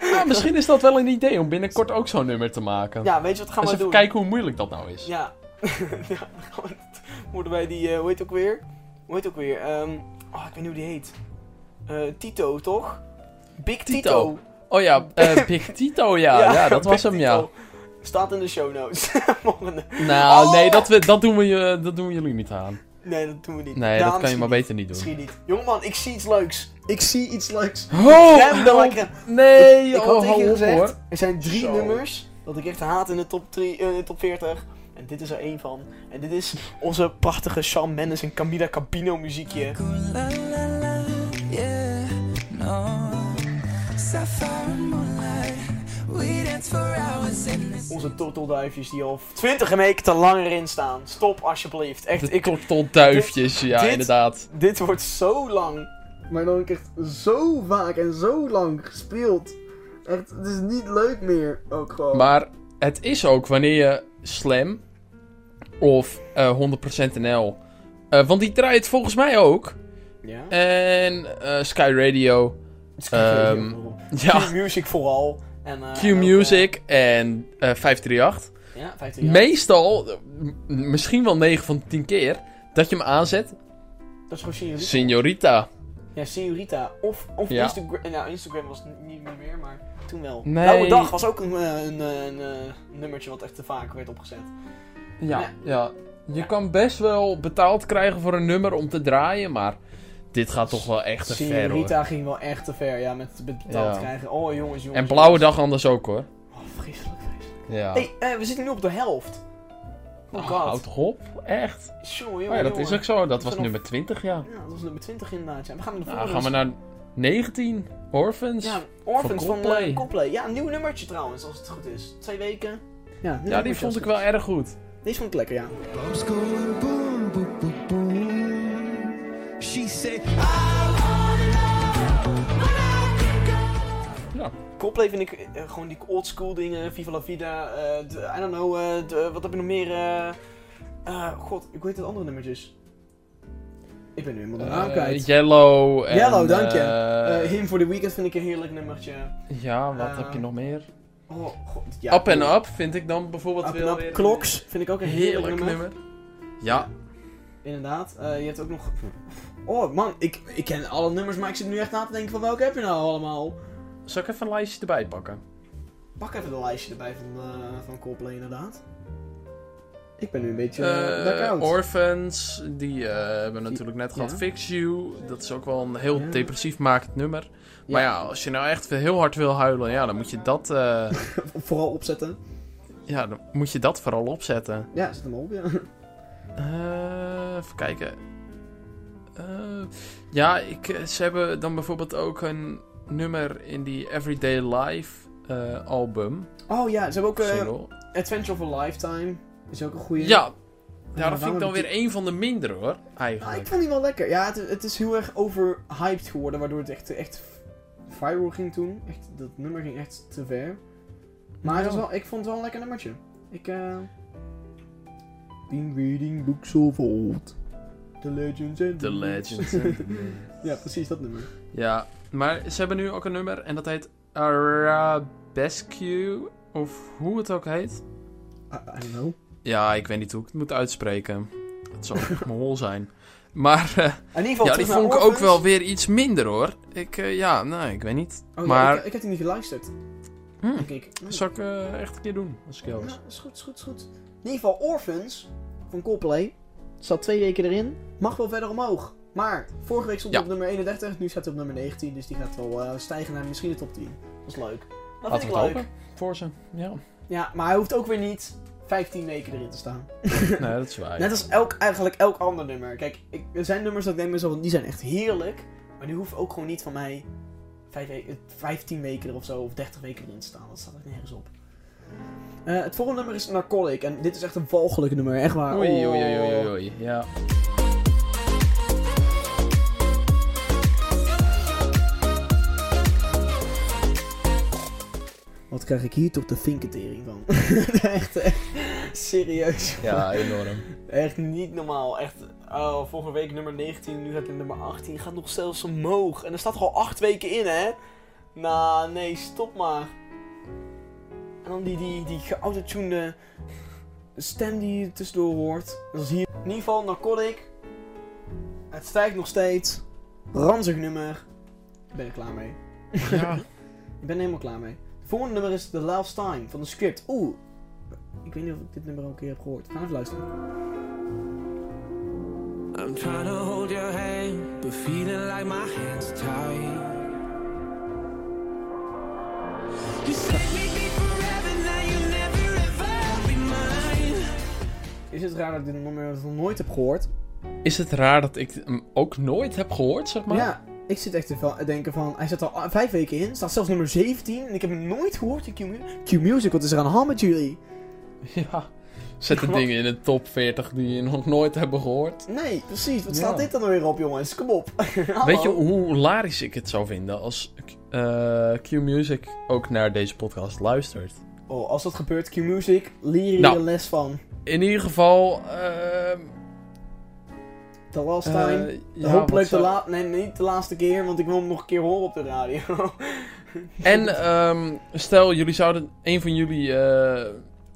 Ja, misschien is dat wel een idee om binnenkort ook zo'n nummer te maken. Ja, weet je wat gaan we even doen? kijken hoe moeilijk dat nou is. Ja. ja, moeten wij die, eh, hoe heet het ook weer? Hoe heet het ook weer? Ehm, oh, ik weet niet hoe die heet. Eh, Tito, toch? Big Tito. Tito. Oh ja, eh, Big Tito, ja. Ja, dat Big was hem, ja. Staat in de show notes. Volgende. Nou, Oh! nee, dat, we, dat, doen we, je- dat doen jullie niet aan. Nee, dat doen we niet. Nee, dat kan je maar beter niet doen. Misschien niet. Jongeman, ik zie iets leuks. Ik zie iets leuks. Oh, de help. lekker. Nee, Ik oh, had tegen je op, gezegd, hoor. er zijn drie Zo. nummers dat ik echt haat in de top, drie, eh, in de top 40. En dit is er één van. En dit is onze prachtige Shawn Mendes en Camila Cabino muziekje. Sapphire moonlight, we dance for Onze tortelduifjes die al 20 weken te lang erin staan. Stop alsjeblieft. Echt, De ik, tortelduifjes, ja, dit- inderdaad. dit wordt zo lang. Maar dan echt zo vaak en zo lang gespeeld. Echt, het is niet leuk meer. Ook gewoon. Maar het is ook wanneer je Slam of eh 100% NL... eh, want die draait volgens mij ook. ja? En eh, Sky Radio. ehm, ja, Q-Music vooral. En, eh, en ook, Q-Music en eh 538. eh, ja, 15 jaar. Meestal, eh, m- misschien wel 9 van 10 keer, dat je hem aanzet. Dat is gewoon. Signorita. Ja, Signorita. Of, of Ja. Instagram. Nou, Instagram was niet, niet meer, maar toen wel. Nee. Blauwe Dag was ook een, eh, een, eh, een, eh, nummertje wat echt te vaak werd opgezet. Ja, Ja. ja. Je kan best wel betaald krijgen voor een nummer om te draaien, maar dit gaat toch wel echt te ver hoor. Signorita ging wel echt te ver, ja, met betaald Ja. krijgen. Oh, jongens, jongens. En Blauwe jongens. Dag anders ook hoor. Oh, vreselijk, vreselijk. Ja. hey, eh, we zitten nu op de helft. Oh Oh, god. houd toch op? Echt? Jongen, Oh jongen, ja, dat jongen. is ook zo. Dat was Vanaf- nummer 20, ja. Ja, dat was nummer 20 inderdaad. Ja. We gaan naar de Nou, gaan we naar 19. Orphans. Ja, Orphans van van, Coldplay. eh, Coldplay. Ja, een nieuw nummertje trouwens, als het goed is. Twee weken. Ja, die vond ik wel erg goed. Deze vond ik lekker, ja. Bombs going boom, boom, boom, boom. She said, Ja. Coldplay vind ik eh, gewoon die old school dingen, Viva la Vida, eh, de- I don't know, eh, de- wat heb je nog meer? eh eh, God, ik weet het andere nummertjes. Ik ben nu helemaal de naam kwijt. Yellow. En, Yellow, dank je. Him for the Weekend vind ik een heerlijk nummertje. ja, wat heb je nog meer? Oh, God, ja, up and Up vind ik dan bijvoorbeeld Up weer and weer Up. Clocks vind ik ook een heerlijk, heerlijk nummer. nummer. Ja. Inderdaad. Eh, je hebt ook nog... Oh man, ik, ik ken alle nummers, maar ik zit nu echt na te denken van welke heb je nou allemaal? Zal ik even een lijstje erbij pakken? Pak even de lijstje erbij van, eh van Coldplay inderdaad. Ik ben nu een beetje Eh, uh, blackout. Orphans, die eh, hebben we natuurlijk net gehad. Ja. Fix You, dat is ook wel een heel Ja. depressief makend nummer. Maar ja, als je nou echt heel hard wil huilen, ja, dan moet je dat, eh, Vooral opzetten. ja, dan moet je dat vooral opzetten. Ja, zet hem op, ja. Eh, even kijken. Eh, ja, ik, eh, ze hebben dan bijvoorbeeld ook een nummer in die Everyday Life eh, album. Oh ja, ze hebben ook. Adventure of a Lifetime. Is ook een goede. Ja, ja, dat vind ik dan weer een van de mindere hoor, Ah, ik eigenlijk. vond die wel lekker. Ja, het, het is heel erg overhyped geworden, waardoor het echt, echt viral ging toen. Echt, dat nummer ging echt te ver. Maar Ja. wel, ik vond het wel een lekker nummertje. Ik, eh... Been reading books of old. The legends and The Legends. and ja, precies dat nummer. Ja, maar ze hebben nu ook een nummer en dat heet Arabesque, of hoe het ook heet. I, I don't know. Ja, ik weet niet hoe ik het moet uitspreken. Het zal echt mijn hol zijn. Maar eh, In ieder geval, ja, die vond ik ook wel weer iets minder hoor. Ik, eh, ja, nee, ik weet niet. Oh, ja, maar, ik, ik heb die niet geluisterd. hm, Denk ik. Nee. zal ik eh, echt een keer doen, als ik jou. Ja, is goed, is goed, is goed. In ieder geval, Orphans van Coldplay. Zat twee weken erin. Mag wel verder omhoog. Maar vorige week stond hij Ja. op nummer 31. Nu staat hij op nummer 19. Dus die gaat wel eh, stijgen naar misschien de top 10. Dat is leuk. Dat Laten vind ik leuk. hopen voor ze. Ja, Ja, maar hij hoeft ook weer niet 15 weken erin te staan. nee, dat is waar. Net als elk, eigenlijk elk ander nummer. Kijk, ik, er zijn nummers dat ik denk mezelf, die zijn echt heerlijk. Maar die hoeven ook gewoon niet van mij vijf we- eh, 15 weken er of zo, of 30 weken erin te staan. Dat staat er nergens op. Eh, het volgende nummer is Narcotic. En dit is echt een walgelijk nummer, echt waar. Oei, Oh. oei, oei, oei, oei. Ja. Wat krijg ik hier toch de vinketering van? echt, echt, serieus. ja, enorm. Echt niet normaal. Echt, oh, vorige week nummer 19, nu gaat het nummer 18. Gaat nog zelfs omhoog. En er staat al 8 weken in, hè? Nou, nee, stop maar. En dan die, die, die geautotunede stem die je tussendoor hoort. Dat is hier. In ieder geval, Narcotic. Het stijgt nog steeds. Ranzig nummer. Ik ben er klaar mee. Ja. Ik ben er helemaal klaar mee. Het volgende nummer is The Last Time van de script. Oeh. Ik weet niet of ik dit nummer al een keer heb gehoord. We gaan even luisteren. I'm trying to hold your hand, but feeling like my hands tied. You Is het raar dat ik dit nummer nog nooit heb gehoord? Is het raar dat ik hem ook nooit heb gehoord, zeg maar? Ja, ik zit echt te denken van... Hij zit al vijf weken in. Staat zelfs nummer 17. En ik heb hem nooit gehoord in Q-Mu- Q-Music. Wat is er aan de hand met jullie? Ja. Zet de dingen in de top 40 die je nog nooit hebben gehoord. Nee, precies. Wat Ja. staat dit dan weer op, jongens? Kom op. Weet je hoe hilarisch ik het zou vinden als eh, Q-Music ook naar deze podcast luistert? Oh, als dat gebeurt, Q-Music, leer je Nou. les van. In ieder geval... ehm, The last time. ja, Hopelijk de laatste... Nee, niet de laatste keer, want ik wil hem nog een keer horen op de radio. En ehm, stel, jullie zouden... Een van jullie... eh,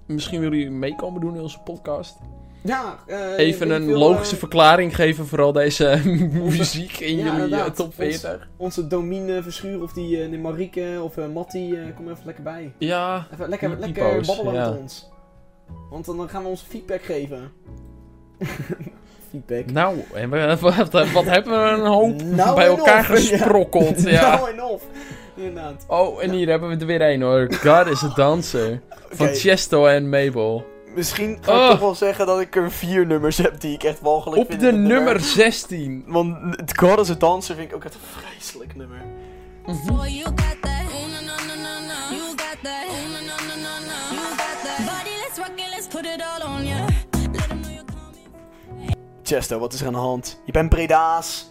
misschien willen jullie meekomen doen in onze podcast. Ja, eh, Even een veel, logische eh, verklaring geven voor al deze muziek in Ja, jullie eh, top Ons- 40. Onze Domine Verschuur of die, Marieke of Mattie, eh, kom even lekker bij. Ja, Even lekker, lekker babbelen ja. met ons. Want dan gaan we ons feedback geven. feedback. nou, en we- wat, wat hebben we een hoop Nou bij elkaar gesprokkeld. Ja. Nou en of. Inderdaad. Oh, en hier hebben we er weer één hoor. God is a Dancer. Van Oké. Chesto en Mabel. Misschien ga ik Oh. toch wel zeggen dat ik er vier nummers heb die ik echt walgelijk Op vind. de in dit nummer 16. Want het God is a Dancer vind ik ook echt een vreselijk nummer. Chesto, wat is er aan de hand? Je bent Breda's.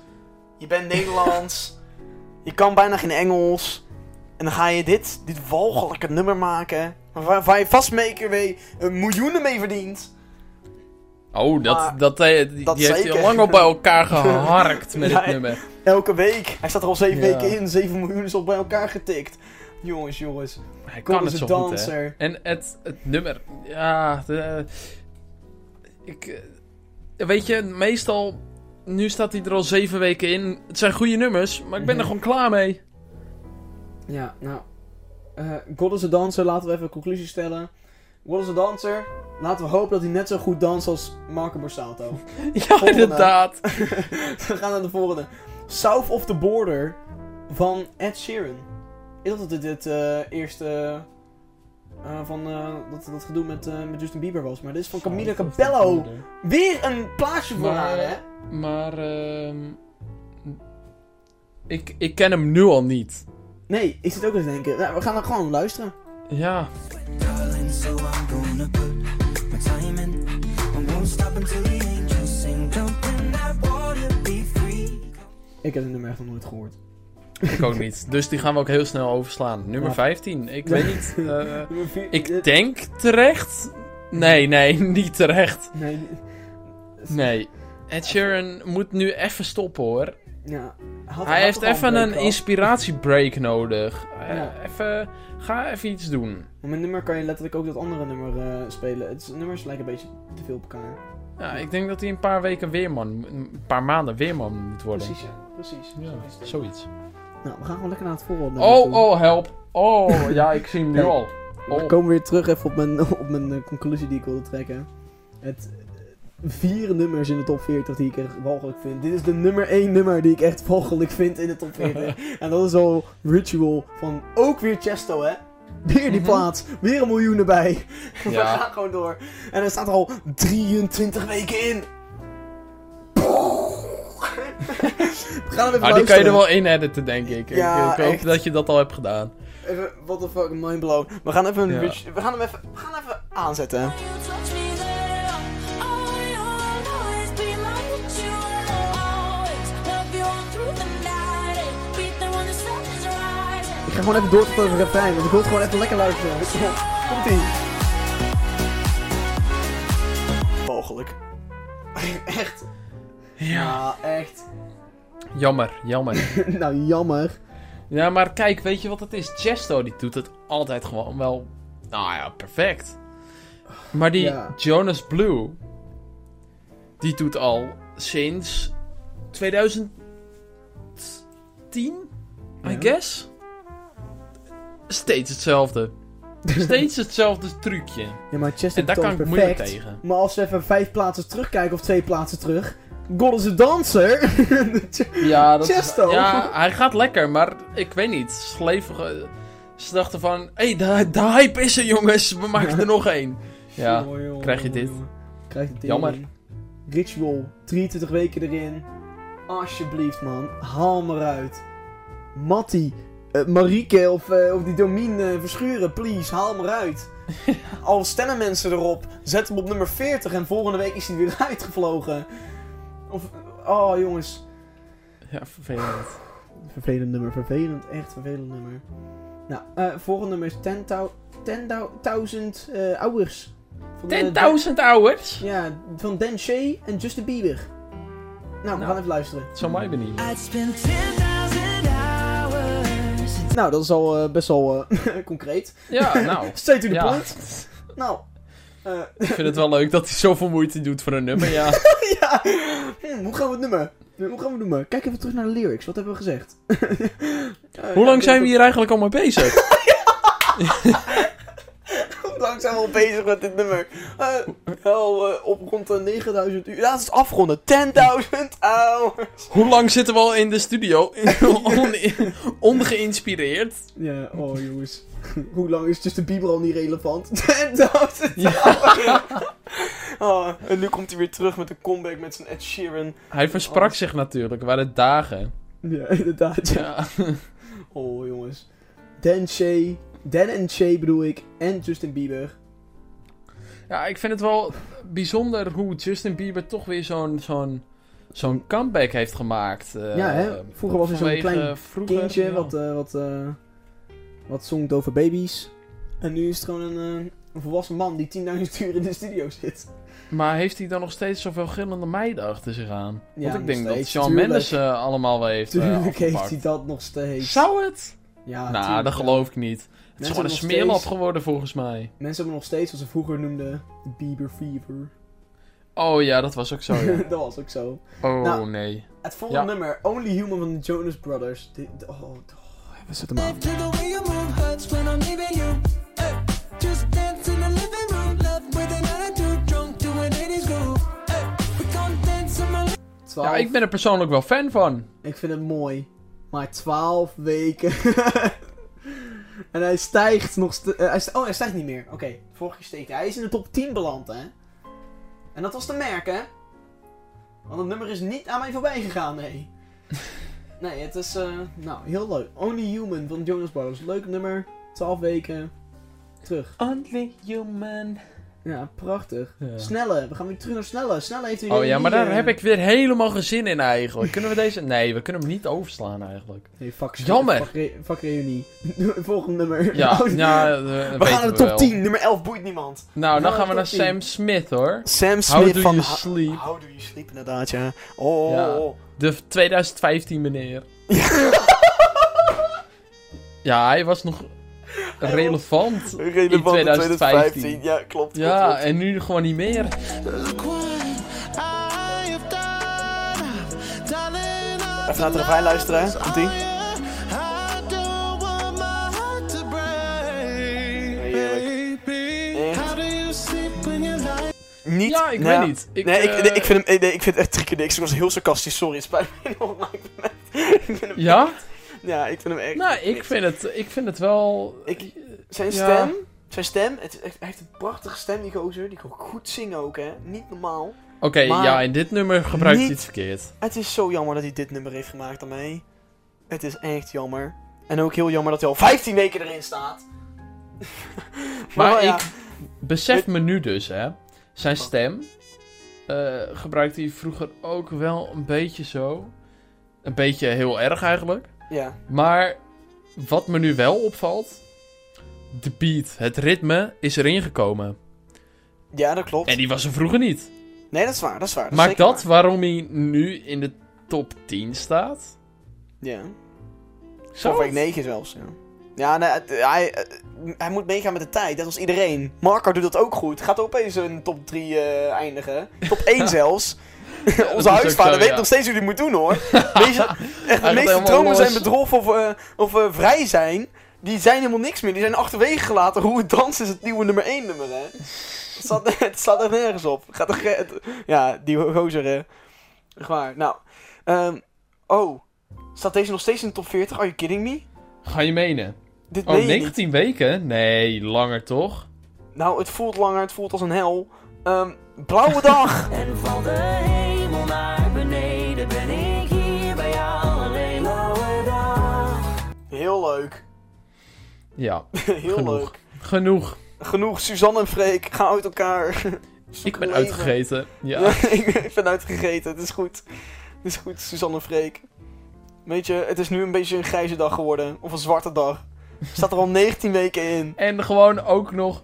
Je bent Nederlands. je kan bijna geen Engels. En dan ga je dit, dit walgelijke nummer maken. Waar, waar je vast mee een miljoenen mee verdient. Oh, dat, Maar dat, eh, die, dat die heeft hij al lang al bij elkaar geharkt met Ja, ja. nummer. Elke week. Hij staat er al zeven Ja. weken in. 7 miljoen is al bij elkaar getikt. Jongens, jongens. Hij kan het zo goed. Dancer. En het, het nummer, ja, de, ik, eh, weet je, meestal, nu staat hij er al zeven weken in. Het zijn goede nummers, maar ik ben er Mhm. gewoon klaar mee. Ja, nou. eh God is a Dancer, laten we even een conclusie stellen. What is a dancer? Laten we hopen dat hij net zo goed danst als Marco Borsato. Ja, Volgende. inderdaad. we gaan naar de volgende. South of the Border van Ed Sheeran. Ik dacht dat dit het eh, eerste eh, van dat, dat gedoe met, met Justin Bieber was. Maar dit is van Camila Cabello. Weer een plaatje voor Maar- haar, hè? Maar, ehm ik, ik ken hem nu al niet. Nee, ik zit ook eens te denken. Nou, we gaan er gewoon luisteren. Ja. Ik heb het nummer echt nog nooit gehoord. Ik ook niet. Dus die gaan we ook heel snel overslaan. Nummer Ja. 15. Ik weet niet. eh, ik denk terecht. Nee, nee, niet terecht. Nee. Nee. Ed Sheeran moet nu even stoppen hoor. Ja. Had- Hij had heeft even een inspiratiebreak nodig. Eh, even, ga even iets doen. Met mijn nummer kan je letterlijk ook dat andere nummer eh, spelen. Het is, nummers lijken een beetje te veel op elkaar. Ja, ik denk dat hij een paar weken weerman, een paar maanden weerman moet worden. Precies, ja. Precies. Ja, zoiets. Nou, we gaan gewoon lekker naar het volgende. Oh, toe. oh, help. Oh, ja, ik zie hem nu al. We Oh. komen weer terug even op mijn, op mijn eh, conclusie die ik wilde trekken. Het eh, vier nummers in de top 40 die ik echt walgelijk vind. Dit is de nummer 1 nummer die ik echt walgelijk vind in de top 40. en dat is al Ritual van ook weer Chesto, hè? Weer die Mhm. plaats. Weer een miljoen erbij. We Ja. gaan gewoon door. En er staat er al 23 weken in. We gaan hem even Ah, die kan je er wel in editen, denk ik. Ja, ik, ik hoop echt. dat je dat al hebt gedaan. Even, what the fuck, mind blown. We gaan even, een Ja. We gaan hem even, we gaan hem even aanzetten. Ga gewoon even door tot het refrein, want ik wil het gewoon even lekker luisteren. Komt ie. Mogelijk. echt. Ja, echt. Jammer, jammer. nou, jammer. ja, maar kijk, weet je wat het is? Chesto, die doet het altijd gewoon wel... Nou ja, perfect. Maar die Ja. Jonas Blue... Die doet al sinds 2010, I guess? Steeds hetzelfde. Steeds hetzelfde trucje. Ja, maar Chester En daar kan ik perfect. moeilijk tegen. Maar als we even vijf plaatsen terugkijken, of twee plaatsen terug. God is a dancer. Ja, dat Chesto. ja, hij gaat lekker, maar ik weet niet. Slevige. Ze dachten van, hé, hey, de, de hype is er jongens, we maken er nog één. Ja, krijg je dit. Krijg je dit. Jammer. Ritual, 23 weken erin. Alsjeblieft, man. Haal hem eruit. Mattie, eh, Marieke of, eh, of die Domien eh, verschuren, please. Haal hem eruit. Al stemmen mensen erop, zet hem op nummer 40 en volgende week is hij weer uitgevlogen. Of, oh jongens. ja, vervelend. Vervelend nummer, vervelend, echt vervelend nummer. Nou, eh volgende nummer is 10.000 eh hours. Van, eh, 10.000 hours? Ja, van Dan Shay en Justin Bieber. Nou, we Nou. gaan even luisteren. Het zou mij Nou, dat is al eh, best wel eh, concreet. Ja, nou. Straight to the Ja. point. Nou, eh, Ik vind het wel leuk dat hij zoveel moeite doet voor een nummer, ja. ja. Hm, hoe gaan we het noemen? Hoe gaan we het noemen? Kijk even terug naar de lyrics. Wat hebben we gezegd? Hoe lang zijn we hier eigenlijk al mee bezig? Hoe lang zijn we al bezig met dit nummer? Eh, wel op rond de 9000 uur. Laat het afronden. 10.000 hours. Hoe lang zitten we al in de studio? On, ongeïnspireerd. Ja, oh jongens. Hoe lang is Justin Bieber al niet relevant? 10.000 Ja. Oh, en nu komt hij weer terug met een comeback met zijn Ed Sheeran. Hij versprak zich natuurlijk, waren dagen. Ja, inderdaad. Ja. Ja. Oh jongens. Dan Shay. Dan en Shay bedoel ik. En Justin Bieber. ja, ik vind het wel bijzonder hoe Justin Bieber toch weer zo'n zo'n zo'n comeback heeft gemaakt. eh, ja, hè? Vroeger was hij zo'n klein vroeger, kindje ja. wat, eh, wat, eh, wat zongt over baby's. En nu is het gewoon een, een volwassen man die 10.000 uur in de studio zit. Maar heeft hij dan nog steeds zoveel gillende meiden achter zich aan? Ja, Want ik denk dat Shawn. Mendes allemaal wel heeft Tuurlijk heeft hij dat nog steeds. Zou het? Ja, nou, tuurlijk, dat ja. geloof ik niet. Het is gewoon een smeerlap steeds... geworden volgens mij. Mensen hebben nog steeds wat ze vroeger noemden de Bieber Fever. Oh ja, dat was ook zo. Dat was ook zo. Oh nou, nee. Het volgende nummer, Only Human van de Jonas Brothers. De, oh, wat oh, we zetten hem. Ja, ik ben er persoonlijk wel fan van. Ik vind het mooi. Maar 12 weken. en hij stijgt nog. st- eh, hij st- oh, hij stijgt niet meer. Oké, vorige keer steeg hij. Hij is in de top 10 beland, hè? En dat was te merken. Want het nummer is niet aan mij voorbij gegaan, nee. nee, het is. eh, nou, heel leuk. Only Human van Jonas Brothers. Leuk nummer. 12 weken. Terug. Only human. Ja, prachtig. Ja. Snelle. We gaan weer terug naar Snelle. Snelle heeft weer Oh ja, maar daar eh, heb ik weer helemaal geen zin in eigenlijk. Kunnen we deze... Nee, we kunnen hem niet overslaan eigenlijk. Nee, fuck. Jammer. Fuck, re- fuck reunie. Volgende nummer. Ja, Oh, ja We gaan naar de top wel. 10. Nummer 11 boeit niemand. Nou, dan gaan we naar Sam Smith hoor. Sam How Smith do van... you sleep? How do you sleep, inderdaad, ja. Oh, Ja. oh, oh. De 2015 meneer. Ja, hij was nog relevant Relevant in 2015. Ja, klopt, klopt, Ja, klopt. en nu gewoon niet meer. Even naar het refrein luisteren, lie? Niet... Ja, ik nou, weet niet. Ik, nee, ik, eh, nee, ik vind hem... Nee, ik vind het echt drie niks. Ik was heel sarcastisch. Sorry, het spijt me. Maar ik ik hem... Ja? Ja, ik vind hem echt... Nou, ik vind het, ik vind het wel... Ik- Zijn Ja. stem... Zijn stem... Het, hij heeft een prachtige stem, die gozer. Die kan goed zingen ook, hè. Niet normaal. Oké, ja, in dit nummer gebruikt hij iets verkeerd. Het is zo jammer dat hij dit nummer heeft gemaakt daarmee. Het is echt jammer. En ook heel jammer dat hij al 15 weken erin staat. Maar ja. ik besef me nu dus, hè. Zijn stem eh, gebruikte hij vroeger ook wel een beetje zo. Een beetje heel erg eigenlijk. Ja. Maar wat me nu wel opvalt... De beat, het ritme is erin gekomen. Ja, dat klopt. En die was er vroeger niet. Nee, dat is waar. Dat is waar. Dat is dat waar. waarom hij nu in de top 10 staat? Ja. Zo? Week 9 zelfs, ja. Ja, nee, het- hij, eh, hij moet meegaan met de tijd, net als iedereen. Marco doet dat ook goed. Gaat opeens de top 3 eh, eindigen. Top 1 zelfs. Onze huisvader zo, weet ja. nog steeds hoe hij moet doen, hoor. Meeste, echt, de meeste dromen zijn bedrog of, eh, of eh, vrij zijn. Die zijn helemaal niks meer. Die zijn achterwege gelaten. Hoe het dansen is het nieuwe nummer 1 nummer, hè. Het staat, het staat er nergens op. Gaat er, ja, die gozer, hè. Echt waar. Nou, ehm, oh. Staat deze nog steeds in de top 40? Are you kidding me? Ga je menen? Dit Oh, meen je niet. 19 weken? Nee, langer toch? Nou, het voelt langer, het voelt als een hel. Ehm, blauwe dag! En van de hemel naar beneden ben ik hier bij jou alleen blauwe dag. Heel leuk. Ja, Heel Genoeg. leuk. genoeg. Genoeg, Suzanne en Freek, gaan uit elkaar. Ik ben uitgegeten. Ja. Ik ben uitgegeten, het is goed. Het is goed, Suzanne en Freek. Weet je, het is nu een beetje een grijze dag geworden. Of een zwarte dag. Staat er al 19 weken in. En gewoon ook nog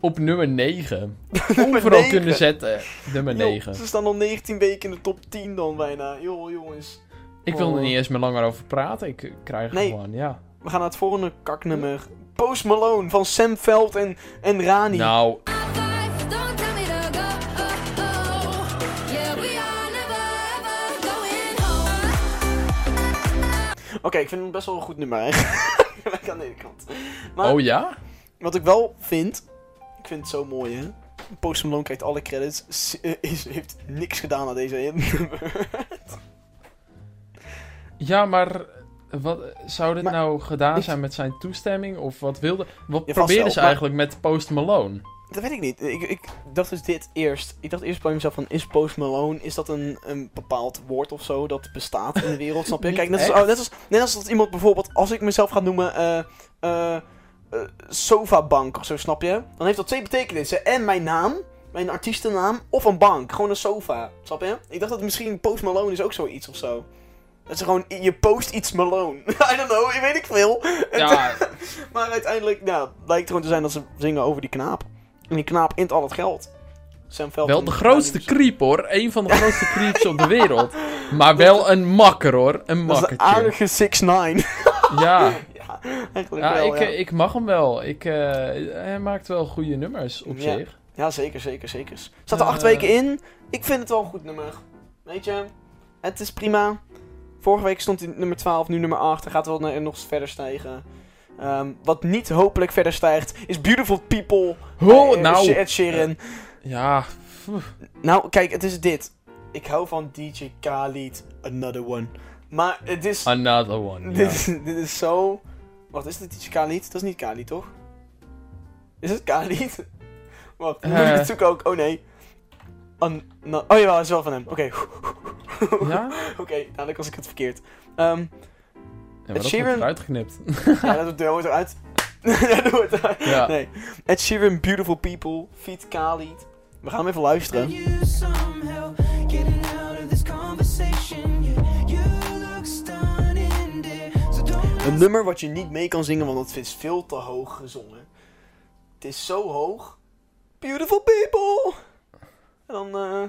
op nummer 9. Nummer Overal 9. kunnen zetten. Nummer Joh, 9. Ze staan al 19 weken in de top 10 dan bijna. Joh, jongens. Ik wil er Oh. niet eens meer langer over praten. Ik eh, krijg Nee. gewoon, ja. We gaan naar het volgende kaknummer. Post Malone van Sam Veld en, en Rani. Nou. Oké, ik vind het best wel een goed nummer eigenlijk. Aan de ene kant. Maar oh ja? wat ik wel vind, ik vind het zo mooi hè. Post Malone krijgt alle credits, s- eh, is, heeft niks gedaan aan deze nummer. Ja, maar wat, zou dit Maar- nou gedaan ik- zijn met zijn toestemming? Of wat wilde... Wat Ja, probeerden ze maar- eigenlijk met Post Malone? Dat weet ik niet. Ik, ik dacht dus dit eerst. Ik dacht eerst bij mezelf van, is Post Malone, is dat een, een bepaald woord of zo dat bestaat in de wereld, snap je? Kijk, net als, oh, net, als, net als dat iemand bijvoorbeeld, als ik mezelf ga noemen, eh eh eh, sofabank of zo, snap je? Dan heeft dat twee betekenissen. En mijn naam, mijn artiestennaam, of een bank. Gewoon een sofa, snap je? Ik dacht dat misschien Post Malone is ook zoiets of zo. Dat is gewoon, je post iets Malone. I don't know, je weet ik veel. Ja, Maar uiteindelijk, nou, blijkt gewoon te zijn dat ze zingen over die knaap. En die knaap int al het geld. Sam wel de grootste creep hoor. Een van de grootste creeps op de wereld. Maar wel een makker hoor. Een Dat is een makkertje. aardige 6 9 Ja, Ja, eigenlijk ja, wel, ik, ja. eh, ik mag hem wel. Ik, eh, hij maakt wel goede nummers op Ja. zich. Ja, zeker, zeker, zeker. Staat er Eh. acht weken in. Ik vind het wel een goed nummer. Weet je, het is prima. Vorige week stond hij nummer 12, nu nummer 8. Hij gaat wel naar- nog verder stijgen. Ehm, wat niet hopelijk verder stijgt, is Beautiful People. Oh, eh, nou. Ed Sheeran. Ja, Nou, kijk, het is dit. ik hou van DJ Khalid, Another One. Maar het is... Another one. dit, dit is zo... Wacht, is dit DJ Khalid? Dat is niet Khalid, toch? Is het Khalid? Wacht, moet ik Eh. het zoeken ook? Oh nee. An no- oh jawel, het is wel van hem. Oké. Ja? Oké, dadelijk was ik het verkeerd. Ehm, Ja, maar Ed dat Sheeran- wordt eruit geknipt. ja, dat dat hoort eruit. ja, dat eruit. Ja. Nee. Ed Sheeran, Beautiful People, Feet Khalid. We gaan hem even luisteren. Een nummer wat je niet mee kan zingen, want het is veel te hoog gezongen. Het is zo hoog. Beautiful people! En dan eh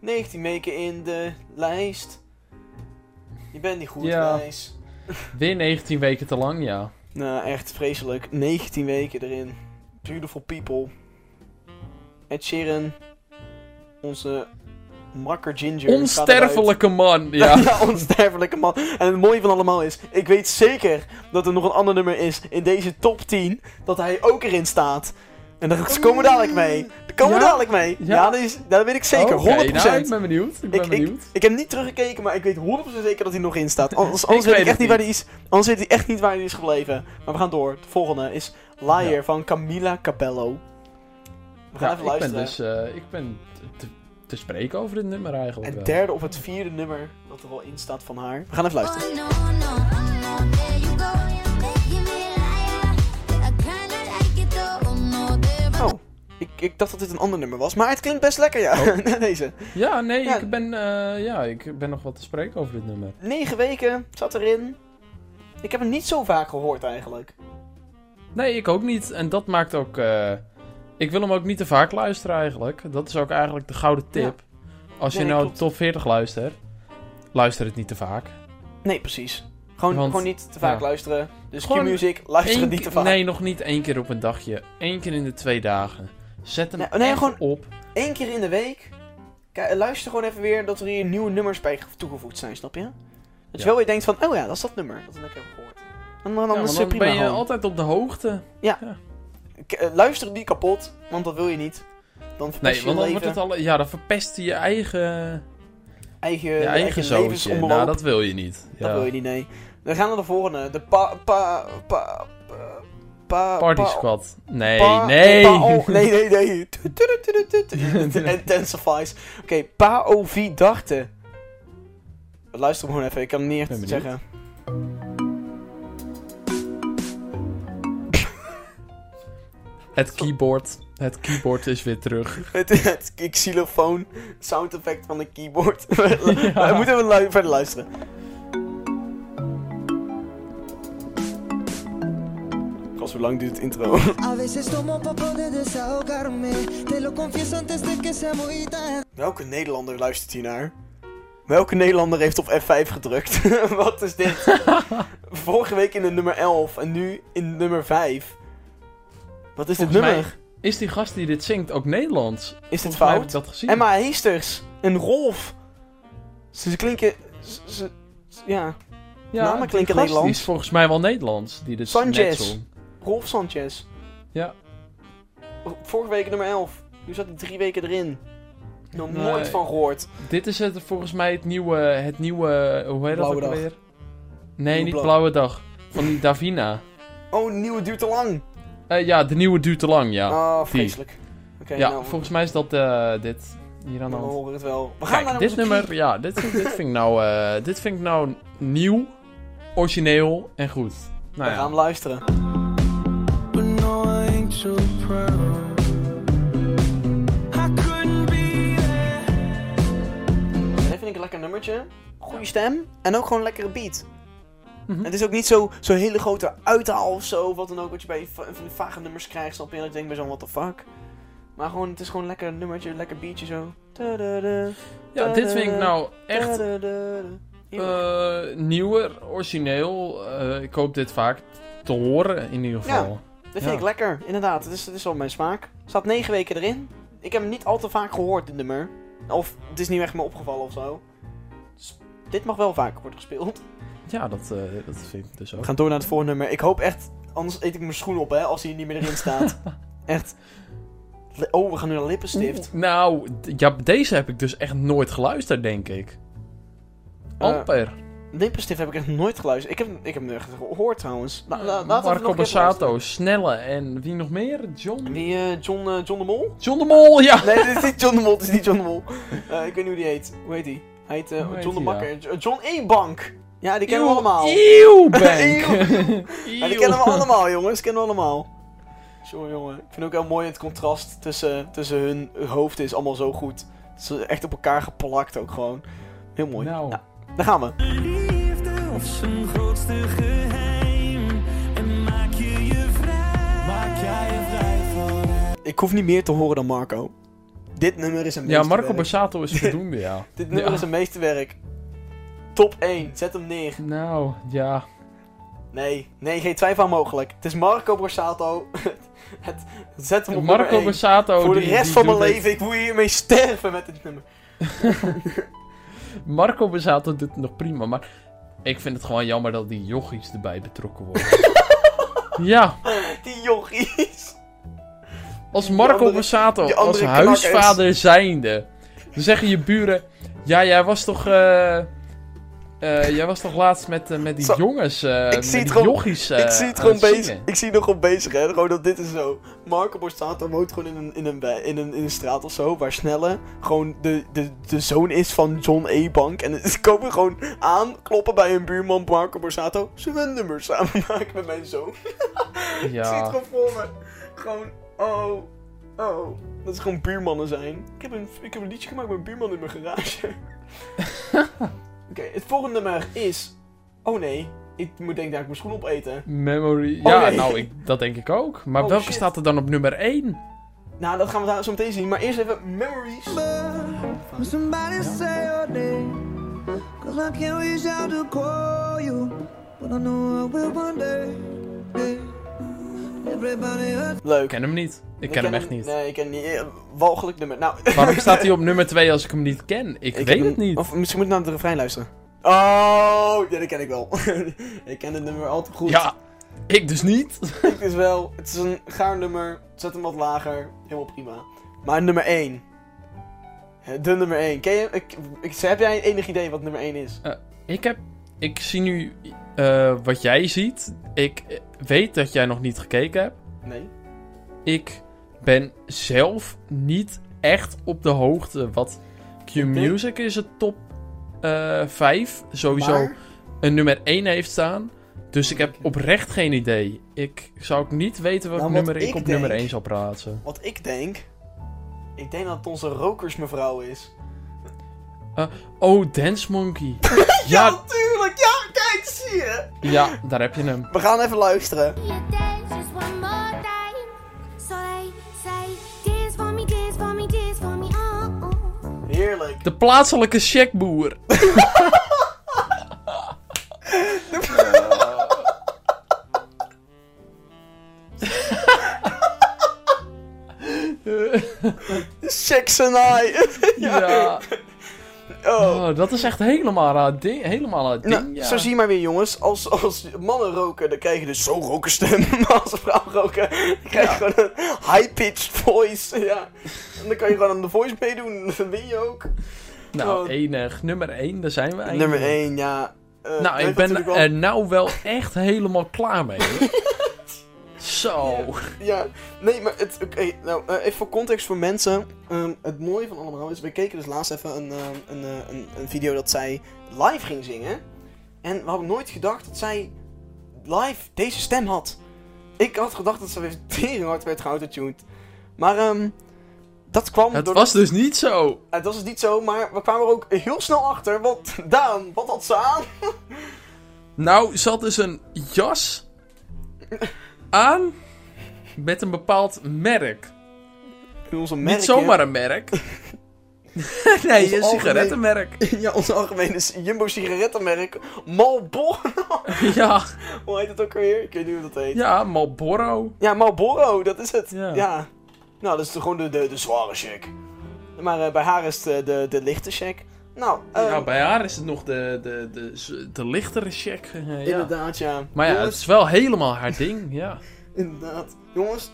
19 weken in de lijst. Je bent niet goed, Ja. Weer 19 weken te lang, ja. Nou, echt vreselijk. 19 weken erin. Beautiful people. Ed Sheeran. Onze makker Ginger. Onsterfelijke man, ja. Ja, onsterfelijke man. En het mooie van allemaal is, ik weet zeker dat er nog een ander nummer is in deze top 10, dat hij ook erin staat. En daar komen we dadelijk mee. Daar komen we Ja? dadelijk mee. Ja, Ja? dat, is, dat weet ik zeker. Oké, 100%. nou, ik ben benieuwd. Ik ben Ik- benieuwd. Ik heb niet teruggekeken, maar ik weet 100% zeker dat hij nog in staat. Anders, anders weet ik echt niet waar hij is. Anders weet hij echt niet waar hij is gebleven. Maar we gaan door. De volgende is Liar van Camila Cabello. We gaan even ik ben luisteren. dus... eh, ik ben te, spreken over dit nummer eigenlijk Het wel. derde of het vierde nummer dat er al in staat van haar. We gaan even luisteren. Oh no, no, no. Oh there Oh, ik, ik dacht dat dit een ander nummer was, maar het klinkt best lekker, ja. Oh. Deze. Ja, nee, Ja. Ik, ben, eh, ja, ik ben nog wat te spreken over dit nummer. Negen weken zat erin. Ik heb hem niet zo vaak gehoord eigenlijk. Nee, ik ook niet. En dat maakt ook... eh, ik wil hem ook niet te vaak luisteren eigenlijk. Dat is ook eigenlijk de gouden tip. Als je Nee, nou klopt. top 40 luistert, luister het niet te vaak. Nee, precies. Gewoon, Want- gewoon niet te vaak ja. luisteren. Dus Gewoon Q-music, luister het niet te vaak. Nee, nog niet één keer op een dagje. Eén keer in de twee dagen. Zet hem Nee, nee, echt gewoon- op. Eén keer in de week. Kijk, luister gewoon even weer dat er hier nieuwe nummers bij toegevoegd zijn, snap je? Dat je Ja. wel weer denkt van, oh ja, dat is dat nummer. Dat ik heb gehoord. En dan, dan Ja, is want het dan prima ben je gewoon. altijd op de hoogte. Eh, Luister het niet kapot, want dat wil je niet. Dan verpest Nee, je want dan leven. wordt het al... Ja, dan verpest je je eigen, eigen, je eigen levensomloop. Nou, dat wil je niet. Dat wil je niet, nee. Dan gaan we naar de volgende. De pa... pa... pa... pa... pa Party pa- Squad. Nee, pa- nee. oh, nee, nee, nee. Tu- tu- Intensifies. Oké, Paovi dachten. Luister gewoon even, ik kan het niet echt Ben benieuwd. zeggen. Het keyboard. Het keyboard is weer terug. Het, het xylofoon sound effect van een keyboard. We moeten even lu- verder luisteren. Gast, hoe lang duurt het intro? De. Welke Nederlander luistert hier naar? Welke Nederlander heeft op F5 gedrukt? Wat is dit? Vorige week in de nummer 11 en nu in nummer 5. Wat is dit mij nummer? Is die gast die dit zingt ook Nederlands? Is dit mij heb ik fout? dat gezien. Emma Heesters en Rolf. Ze, ze klinken... Ze, ze- ja, ja, namen klinken Nederlands. Die is volgens mij wel Nederlands. Die dit Sanchez. Rolf Sanchez. Ja. Vorige week nummer 11. Nu zat hij drie weken erin. Nog Nee. nooit van gehoord. Dit is het, volgens mij het nieuwe, het nieuwe, hoe heet Blauwe dat ook alweer? Nee, Nieuwe niet blauw. Blauwe Dag. Van die Davina. Oh, nieuwe duurt te lang. Eh, ja, de nieuwe duurt te lang, ja. oh, vreselijk. Ja, nou, volgens mij is dat eh, dit. Hier aan de we horen het wel. We gaan Kijk, naar dit nummer, ja, dit, dit, vind ik nou, eh, dit vind ik nou nieuw, origineel en goed. Nou We gaan ja. hem luisteren. Dit vind ik een lekker nummertje. Goede stem. En ook gewoon een lekkere beat. Mhm. Het is ook niet zo- zo'n hele grote uithaal of zo. Wat dan ook. Wat je bij va- van die vage nummers krijgt. Snap je? En ik denk bij zo'n what the fuck. Maar gewoon, het is gewoon een lekker nummertje. Lekker beatje zo. Ja, dit vind ik nou echt eh, nieuwer, origineel. Eh, ik hoop dit vaak te horen in ieder geval. Dit vind ja. ik lekker. Inderdaad. Het is, het is wel mijn smaak. Staat negen weken erin. Ik heb hem niet al te vaak gehoord, dit nummer. Of het is niet echt me opgevallen of zo. Dus dit mag wel vaker worden gespeeld. Ja, dat, eh, dat vind ik dus ook. We gaan door naar het volgende nummer. Ik hoop echt, anders eet ik mijn schoen op hè, als hij niet meer erin staat. echt. Oh, we gaan nu naar lippenstift. Nou, ja, deze heb ik dus echt nooit geluisterd, denk ik. Eh, Amper. Lippenstift heb ik echt nooit geluisterd. Ik heb, ik heb hem echt gehoord trouwens. La, la- Marco Borsato, Snelle en wie nog meer? John? Wie, eh, John, John de Mol? John de Mol, ja! Nee, dit is niet John de Mol. Dit is niet John de Mol. Ik weet niet hoe die heet. Hoe heet die? Hij heet John de. Jo- John E-Bank. Ja, die kennen we allemaal. Eeuw, Bank. Eeuw. Ja, die kennen we allemaal, jongens. Die kennen we allemaal. Jongen, jongen. Ik vind ook heel mooi het contrast tussen, tussen hun hoofden is allemaal zo goed. Ze echt op elkaar geplakt ook gewoon. Heel mooi. Nou. Ja, daar gaan we. Liefde of zijn grootste geheim. En maak je je vrij. Maak jij je vrij van Ik hoef niet meer te horen dan Marco. Dit nummer is een Ja. Marco Borsato is voldoende, ja. Dit nummer Ja. is een meesterwerk. Top 1. Zet hem neer. Nou, ja. Nee, nee, geen twijfel aan mogelijk. Het is Marco Borsato. het, zet hem op Marco. Borsato... Voor de die- rest die van mijn het- leven, ik wil hiermee sterven met dit nummer. Marco Borsato doet het nog prima, maar... Ik vind het gewoon jammer dat die jochies erbij betrokken worden. ja, Die jochies. als Marco Borsato, als knakkers. huisvader zijnde... Dan zeggen je buren... Ja, jij was toch... eh, eh, jij was toch laatst met, eh, met die Zo, jongens, met zie die het gewoon- jochies ik zie het gewoon bezig. Ik zie het nog gewoon bezig, hè. Gewoon dat dit is zo. Marco Borsato woont gewoon in een, in een, in een, in een straat of zo. Waar Snelle gewoon de, de, de zoon is van John E. Bank. En ze komen gewoon aan, kloppen bij hun buurman Marco Borsato. We een nummer samen maken met mijn zoon? Ik zie het Ja, gewoon voor me. Gewoon, oh, oh. Dat is gewoon buurmannen zijn. Ik heb een, ik heb een liedje gemaakt met een buurman in mijn garage. Oké, het volgende nummer is... Oh nee, ik moet denk dat ik mijn schoen opeten. memory... Oh, ja, nee. nou, ik, dat denk ik ook. Maar Oh, welke shit. staat er dan op nummer 1? Nou, dat gaan we daar zo meteen zien. Maar eerst even Memories. Somebody say your name, cause I can't reach out to call you, but I know I will one day. Leuk. Ik ken hem niet. Ik ken hem echt niet. Nee, ik ken hem niet. Eh, Walgelijk nummer. Nou, Waarom staat hij op nummer 2 als ik hem niet ken? Ik, ik weet het niet. Of misschien moet ik naar de refrein luisteren. Oh, ja, dat ken ik wel. ik ken het nummer al te goed. Ja, ik dus niet. Het is wel, het is een gaar nummer. Zet hem wat lager. Helemaal prima. Maar nummer 1. De nummer 1. Ken je, ik, ik, heb jij enig idee wat nummer 1 is? Ik heb... Ik zie nu eh, wat jij ziet. Ik eh, weet dat jij nog niet gekeken hebt. Nee. Ik ben zelf niet echt op de hoogte wat Q-Music is het top eh 5. Sowieso Maar, een nummer 1 heeft staan. Dus ik heb oprecht geen idee. Ik zou ook niet weten welk Nou, nummer ik, ik op denk- nummer 1 zou plaatsen. wat ik denk... Ik denk dat het onze rokersmevrouw is. Oh, Dance Monkey. Ja, ja, natuurlijk! Ja, kijk, zie je! ja, daar heb je hem. We gaan even luisteren. Oh, oh. Heerlijk. De plaatselijke checkboer. I. ja. Oh. Oh, dat is echt helemaal ding. Helemaal haar ding, Nou, ja. zo zie je maar weer jongens, als, als mannen roken, dan krijg je dus zo'n rokerstem. Maar als een vrouw roken, dan krijg je gewoon een high-pitched voice. Ja. En dan kan je gewoon aan de voice meedoen, dan win je ook. Nou, Oh. enig. Nummer 1, daar zijn we eigenlijk. Nummer 1, ja. Eh, Nou, ik ben wel- er nou wel echt helemaal klaar mee. Zo. Ja, nee, maar het, oké, nou, eh, even voor context voor mensen. Ehm, het mooie van allemaal is, we keken dus laatst even een, ehm, een, eh, een, een video dat zij live ging zingen. En we hadden nooit gedacht dat zij live deze stem had. Ik had gedacht dat ze weer tering hard werd geautotuned. Maar ehm dat kwam Het was dus niet zo. Het was dus niet zo, maar we kwamen er ook heel snel achter. Want Daan, wat had ze aan? Nou, ze had dus een jas aan met een bepaald merk. Onze merk, niet zomaar een merk. nee, een sigarettenmerk. Ja, onze algemene Jumbo sigarettenmerk. Marlboro. ja, Hoe heet het ook alweer? Ik weet niet hoe dat heet. ja, Marlboro. Ja, Marlboro, dat is het. Ja. Ja. Nou, dat is gewoon de, de, de zware check. Maar eh, bij haar is het eh, de, de lichte check. Nou, eh, Ja, bij haar is het nog de, de, de, de, lichtere check. eh, ja. inderdaad, ja. Maar ja, het is wel helemaal haar ding, ja. inderdaad. Jongens,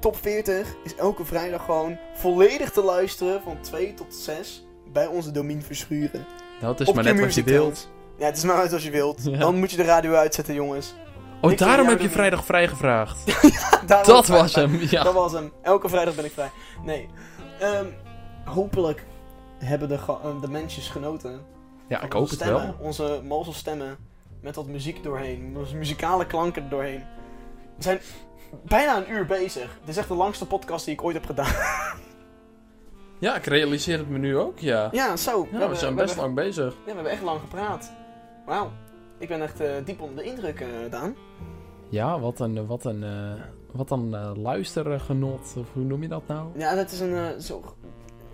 top 40 is elke vrijdag gewoon volledig te luisteren van 2 tot 6 bij onze Domien Verschuren. Het is Op maar net wat je wilt. Ja, het is maar uit als je wilt. Ja. Dan moet je de radio uitzetten, jongens. Oh, daarom heb je vrijdag vrijgevraagd. Daarom Dat was hem, ja. Dat was hem. Elke vrijdag ben ik vrij. Nee. Ehm, hopelijk hebben de, eh, de mensjes genoten. Ja, ik hoop onze het stemmen, wel. Onze malse stemmen. Met wat muziek doorheen. Onze muzikale klanken er doorheen. We zijn bijna een uur bezig. Dit is echt de langste podcast die ik ooit heb gedaan. Ja, ik realiseer het me nu ook, ja. Ja, zo. Ja, we zijn best hebben, lang bezig. Ja, we hebben echt lang gepraat. Wauw. Ik ben echt eh, diep onder de indruk, eh Daan. Ja, wat een, wat een, eh, wat een eh, luistergenot. Of hoe noem je dat nou? Ja, dat is een... eh, zo...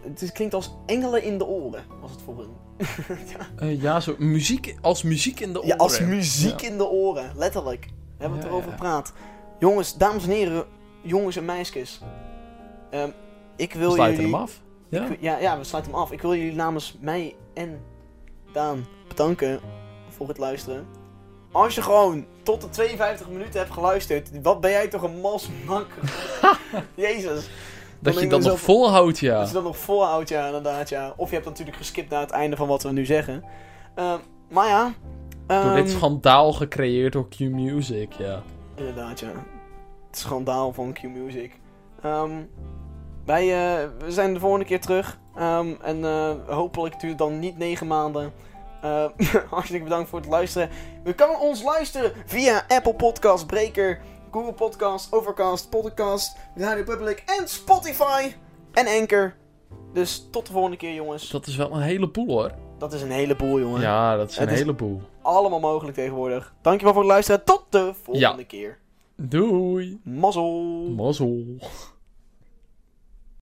Het is, klinkt als engelen in de oren, was het voor hun. ja. Eh, ja, zo muziek, als muziek in de oren. Ja, als muziek Ja. in de oren. Letterlijk. We hebben het erover gepraat. Jongens, dames en heren, jongens en meisjes. Ehm, ik wil We sluiten jullie... hem af. Ja. Ik- ja, ja, we sluiten hem af. Ik wil jullie namens mij en Daan bedanken voor het luisteren. Als je gewoon tot de 52 minuten hebt geluisterd, wat ben jij toch een masmak. Jezus. Dat je dat nog volhoudt, ja. Dat je dat nog volhoudt, ja, inderdaad, ja. Of je hebt natuurlijk geskipt naar het einde van wat we nu zeggen. Ehm, maar ja. Door dit ehm, schandaal gecreëerd door Q-Music, ja. Inderdaad, ja. Het schandaal van Q-Music. Ehm, wij eh, we zijn de volgende keer terug. En eh, hopelijk duurt het dan niet negen maanden. Hartstikke bedankt voor het luisteren. U kan ons luisteren via Apple Podcast, Breaker, Google Podcast, Overcast, Podcast, Radio Public en Spotify. En Anchor. Dus tot de volgende keer, jongens. Dat is wel een heleboel, hoor. Dat is een heleboel, jongen. Ja, dat is een Het is- heleboel. Allemaal mogelijk tegenwoordig. Dankjewel voor het luisteren. Tot de volgende Ja. keer. Doei. Mazzel. Mazzel.